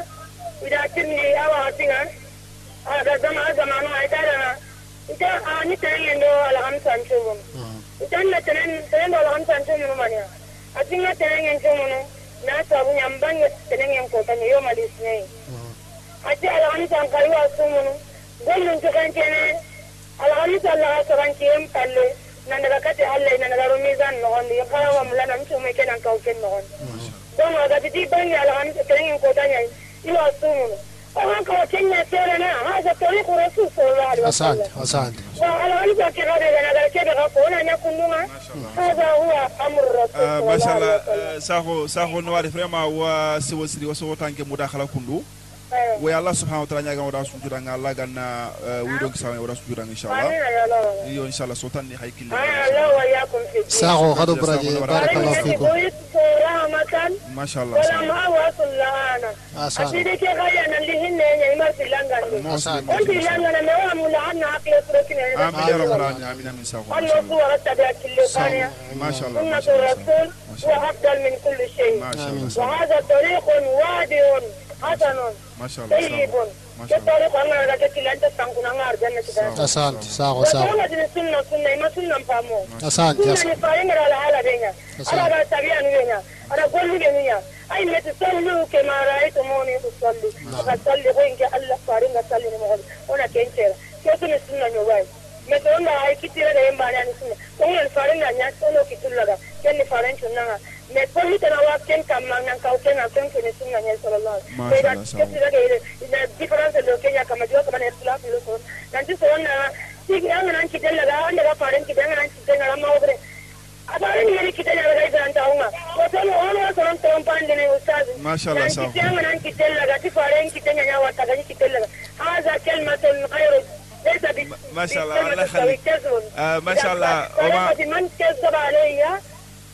ida tinni awa tinga aga zama zamanu ay tara ita ani tare ndo alhamsan ntanna tenen tenen do lagan tan tumu mania atinga tenen en tumu na sabu nyam bange tenen en ko tan yo malis nei mm-hmm. ati alagan tan kai wa sumu gol nun to kan tenen alagan tan la saban kiem palle nan daga kati halle nan daga rumizan no on yo kala wa mulana mtu me kenan ka uken no on don aga ti bange alagan tenen en ko tan yo sumu wananchi wa Kenya tena na haza. Asante, asante. Wa ala walipo kigada ya nagalekeka hapo ona nyakunuma. Wa siwasiri wasotange mudakhala kundu we allah subhanahu wa taala ñagan wada sujuda nga allah ganna wiidon kisama wada sujuda nga inchallah iyo inchallah so tan ni hay kille saxo xado braje barakallahu fikum. machallah asidi ke xayana li hinne ñay mar silangandi on silangana me wa mula anna aqle surokine amin ya rabbal hasanun maşallah tayyibun kettore ko angara ga kettila anta sankuna nga arjanna kita asante sawa sawa ko ngadini sunna sunna ima sunna mpamo. Asante sunna ni ala ala denya ala ga tabia ni denya ay leti sallu ke ma raitu moni usalli ka salli ko inge alla farin ga salli ni ona kencera ketu ni sunna nyobai meto ay kitira de yamba ni sunna. Ko ni farin ga nya solo kitulaga kenni farin chunnanga me polli tana wa ken kam man nan ka ken ken ken sunna ne sallallahu Ma alaihi wasallam ke tira ke ina difference lo kenya kama jo kama ne islam lo so nan ti so na ti an nan ki dalla ga anda ga faran ki dan nan ki dalla ma obre abare ni ni ki dalla ga ga anta uma ko to no ono so ran to pande ne ustaz Masha Allah, nan sawa. ki dan nan ki dalla ga ti faran ki dalla ya wa ta ga ki dalla ga hada kalmatun ب- ما شاء الله، الله يخليك. آه، ما شاء الله. وما- من كذب علي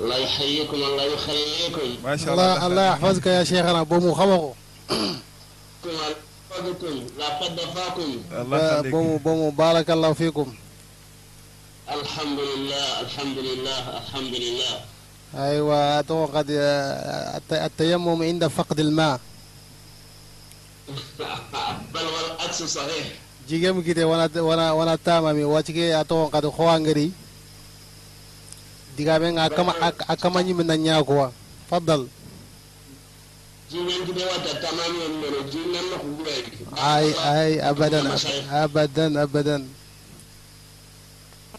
الله الله يحييكم الله يخليكم. ما شاء الله الله. الله يحفظك يا شيخنا بومو خمقو فضكم لا فاكم. الله يخليك. بومو بومو بارك الله فيكم. الحمد لله الحمد لله الحمم لله أيوه أتوقع الت- التيمم عند فقد الماء. بل والعكس صحيح. jigem kite wana wana wana tamami wachike atoqad khowangari digabe nga akama ak- akama nyimi na nyakwa faddal جينا كده وقت تمام من جينا نخبوي ay ay abadan abadan abadan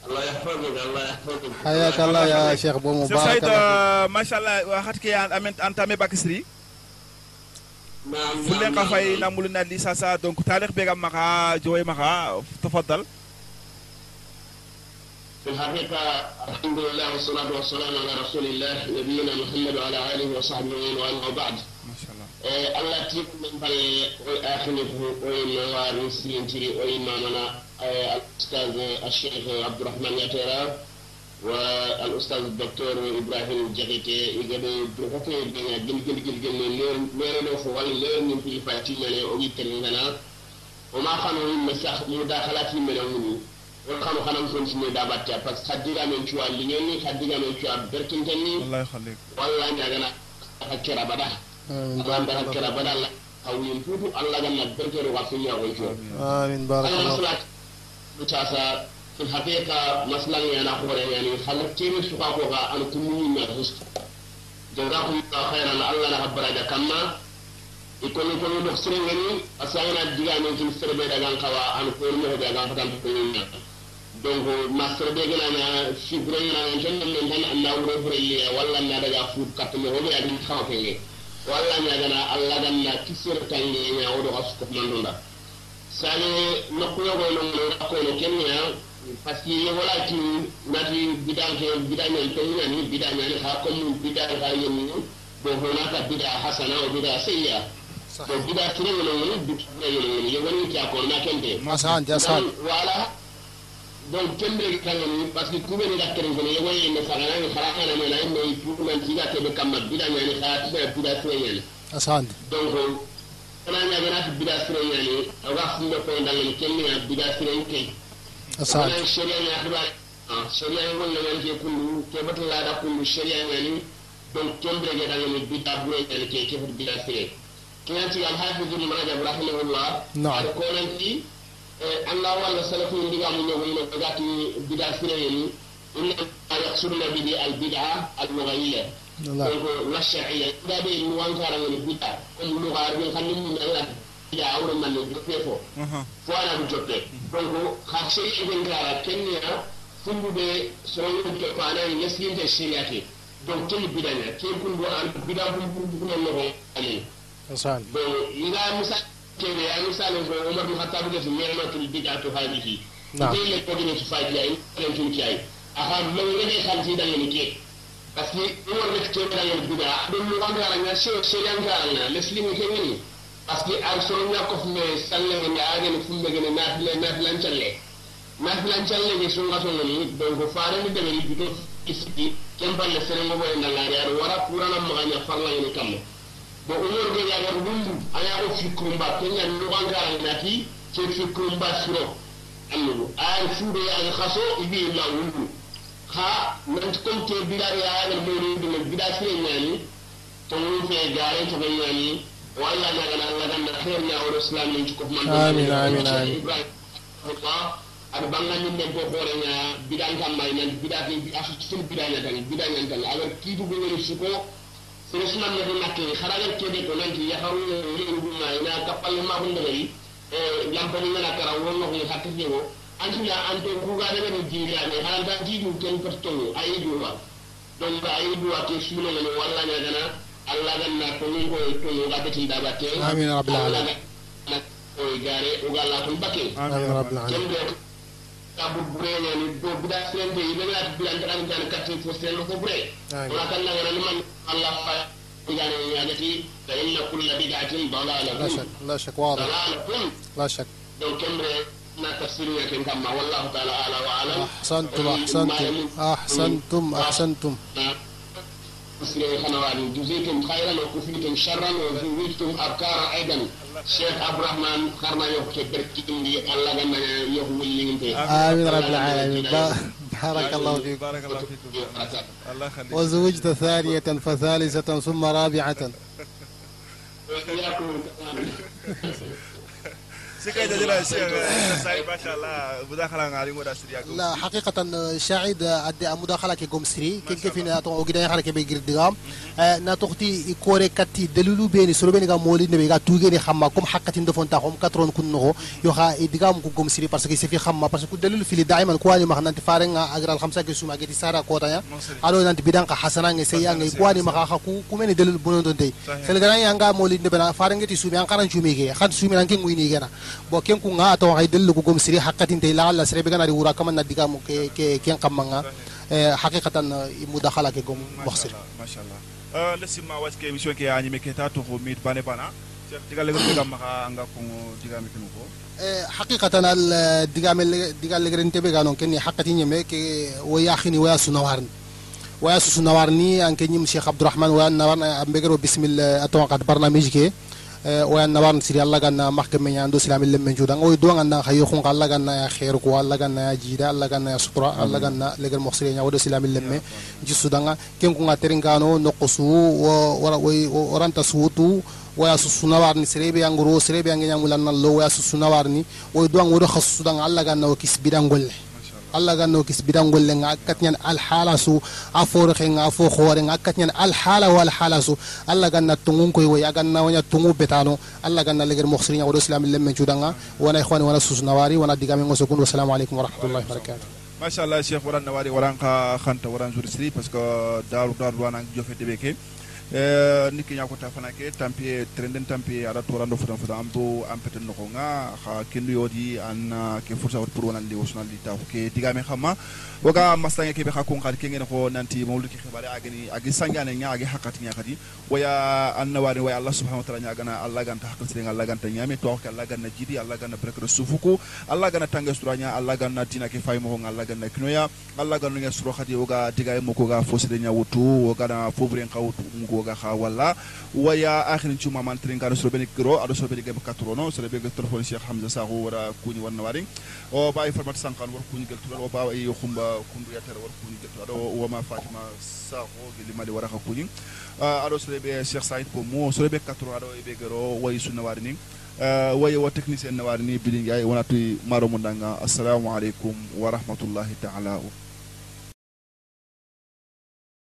الله يحفظك الله يحفظك حياك الله يا شيخ بومو Cheikh Saïd بارك الله euh, masha Allah wa khatke an amen entamé bakisri نعم fulen نعم ka fay نعم namulu na li sasa donc tarikh be في الحقيقة الحمد لله والصلاة والسلام على رسول الله نبينا محمد وعلى آله وصحبه وأما بعد Eh, allah tigi men balle oy akhiniku oy mawari sirintiri oy mamana eh, al-ustaz الشيخ عبد الرحمن ياتيرا والأستاذ الدكتور إبراهيم جغيتي يقدر برهتي بنا جل جل جل جل لير لو فوال لير من في فاتي من أوي تلنا وما خانوا مسخ مداخلات من أمني وخانوا خانوا نكون سمي دابتا بس خديرا من شو اللي خديرا من شو بركنتني Allah yakhlik والله نجنا حكرا بدا آمين Allah بارك da kira الله bada Allah kawin tutu Allah ganna berkere wa sun ya wancho آمين بارك Allah الله masala mutasa fil haqiqa maslan ya na hore yani khalat tiri su ka ko ga an kunu na hus jazakum khairan Allah na habbara da kamma ikon ko no do sire ngani asana diga men kin sire be daga kawa an ko no be daga fatan ko ni donc master be gana na fibre na tan men tan Allah wuro fure walla na daga fu kat mo hobe adi khawa ke walla ñagana allah ganna kisir tange ña wodo asko mandunda sani nokkuyogo nongono rakkono kenneya par ce que yewolati nati bidanke bidañan toñani bidañani ha comme bida ha yenni bon honaka bida hasana o bida seyya to bida kireŋolongoni bitaŋolongoni yewoni cakon na kente asante asante wala donc kembere kangani parce que kubeni ga keren kono yego yende sagana ni kharana na na inde tukuman tiga tebe kamma bida nyani kha tiba bida sire nyani asante donc kana nya gana ti bida sire nyani aga fundo ko ndalen kenni ya bida sire nke asante kana sharia nya khaba ah sharia ngol na nyani ke kundu ke batala da kundu sharia nyani donc kembere ga dangani bida bure nyani ke ke bida sire kinanti al hafiz ibn rajab rahimahullah Na'am. ko nanti Allah walla salafu ndiga mu ñogo no gati bida fireyeni inna yaqsuduna bihi al bid'a al الله donc la shar'iyya da be mu wankara ngoni bid'a comme lu gar bi xamni mu na bid'a awro man no fefo aha fo ana du jotte donc ha shari'a ben gara kenya fundu be soro ko ko ana yasinte shari'ati donc ken bidanya ken kun do an bidam bu bu no no ali insan bon ila misal كيف يعني سالم بن عمر بن الخطاب في نعمة البدعة هذه نعم دي لك بوجي نتي فاجي اي كان تمشي اي اها لو لدي خمسين دال نكي بس هو لك كيف دال البدعة دون مغامرة على شيء شيء كان لسليم كمين parce que an soroña kof me sallege nde agene fumbe gene nafile nafilancalle nafilancalle ge sunga songoni donc farani deɓeni duto isiki ken palle senengo boye ndallari aɗo wara kurana magaña farlagene kamma bo umar ge ya gar bundu aya ko fikrumba kenya no wanga na ti ke fikrumba suro annabu ay fuude yaga kaso ibi la wulu ha nan kon te bida ya ga mo ni dum bida sire nyani to mu fe gaare to nyani walla na ga Allah dan da khair ya wa islam ni ko man Amin, amin, amin. ada bangan ni men ko hore nya bida ngam may nan bida bi asu sun bida nya tan bida nya tan agar ki du ngoni suko sere sunan ne nakke kharagal ke de ko nan ki ya haru ni ndu ma ina kapal ma bu ndari lampani ngana kara wonno ko hatta jego antula ante kuga daga ni jira ne halan ta jidu ken pertongo ayi duwa donc ayi duwa ke suno ngani walla nya gana alla ganna ko ni ko to ga betin da batte Amin ya rabbil alamin. o gare o galla ton bakke amin rabbil alamin kembe tabu burenya ni do bida sende yi bela bida ndara tan katte fo sen ko bure wala kan ngana man allah fa igane yagati fa inna kulla bid'atin dalalatun شك لا شك واضح dalalatun لا شك donc kemre na tafsiru yake kamma wallahu ta'ala ala wa alam أحسنتم أحسنتم أحسنتم أحسنتم تفسير خنواني جزيتم خيرا وكفيتم شرا وزوجتم أبكارا أيضا شيخ عبد الرحمن دي الله آمين رب العالمين با- بارك الله فيك بارك الله فيكم الله يخليك وزوجت ثانية فثالثة ثم رابعة لا حقيقة شاهد أدي مداخلة كي قوم سري. كي كيف ناتو أو كده يخلك بيجر دعام ناتوختي كوري كتي دلولو بيني سلو بيني كام مولي نبي كاتو جيني خما. كم حقة تندفون تاهم كترون كنه يوها إدغام كو قوم سري بس كي سفي خما. بس كو دلولو في دائما كواني ما خنان تفارن أجر الخمسة كي سوما كي سارة كوتا يا. ألو نانت بدان كحسنا نجي سيان نجي كواني ما خا كو كو مني دلول بنون تنتي سلغنا يانغا مولي نبي نا فارن كي سومي أنكارن شومي كي خد سومي نانكي مويني كنا bo ken ku nga to hay delu ko gom siri hakatin te la la sire be gana ri wura kama na diga mo ke ke ken kamanga eh haqiqatan i mudakhala ke gom boxsir ما شاء الله euh laissez-moi watch que émission qui a animé que ta to mit bane bana diga le ga ma anga ko diga mi ko eh haqiqatan al diga mel diga le grente be ganon ken hakatin yeme ke wo yakhini wa sunawarni wa sunawarni an ken yim cheikh abdurrahman wa nawarna ambegero bismillah aton qad barnamij ke وأن نبان سري الله كان محكم من يندو سلام اللي من جودان ويدو أن نا خيو خون الله كان يا خير كوا الله كان يا جيدا الله كان يا سطرة الله كان يا لقر مخسرين يا ود سلام اللي من جي سودان كم كون عترين كانوا نقصو ورا وي وران تسوتو ويا سسونا وارني سري بيان غرو سري بيان جنام ولنا الله ويا سسونا وارني ويدو أن ود خصو سودان الله كان يا كيس بيران غل bidan golle nga akatnyan al hala su afore khe nga afo khore nga akatnyan al hala wal hala su allah ganna tungun koy way ganna wanya tungu betano allah ganna leger mukhsirinya wa islam lemme chudanga wana ikhwani wana susnawari wana digame ngoso kun wassalamu alaikum wa rahmatullahi wa barakatuh ما شاء الله شيخ وران نواري وران خا خانتا وران جور سري باسكو دارو دارو Eh, ni kenya ko ta fana ke tampi trenden tampi ada torando futan futan ambo ampete noko nga ha kendu yodi an ke fursa wat pour wonan li wosnal li taw ke diga me xama waga masanga ke be ha kongal ke ngene ko nanti mawlu ki xibare agani agi sangane nya agi hakati nya kadi waya an nawani waya allah subhanahu wa ta'ala nya gana allah ganta hakal sire allah ganta nyame to ke allah ganna jidi allah gana brekre sufuku allah ganna tanga sura nya allah ganna dina ke fay mo nga allah ganna kinoya allah ganna nya sura khadi waga diga mo ko ga fosire nya wutu waga na fobren kawtu ngo ga kha walla waya akhirin cuma man trin karo suro beni kro ado suro beni gem katrono suro beni telephone cheikh hamza sahu wara kuni wanna wari o bayi format sankan war kuni gel tulal o bawa yi khumba kundu yatere war kuni gel tulal o wama fatima sahu geli mali wara kuni ado suro be cheikh said ko mo suro be katro ado e be gero wayi sunna wari ni waye wa technicien na wari ni bidin yayi wonatu maro mundanga assalamu alaikum wa rahmatullahi ta'ala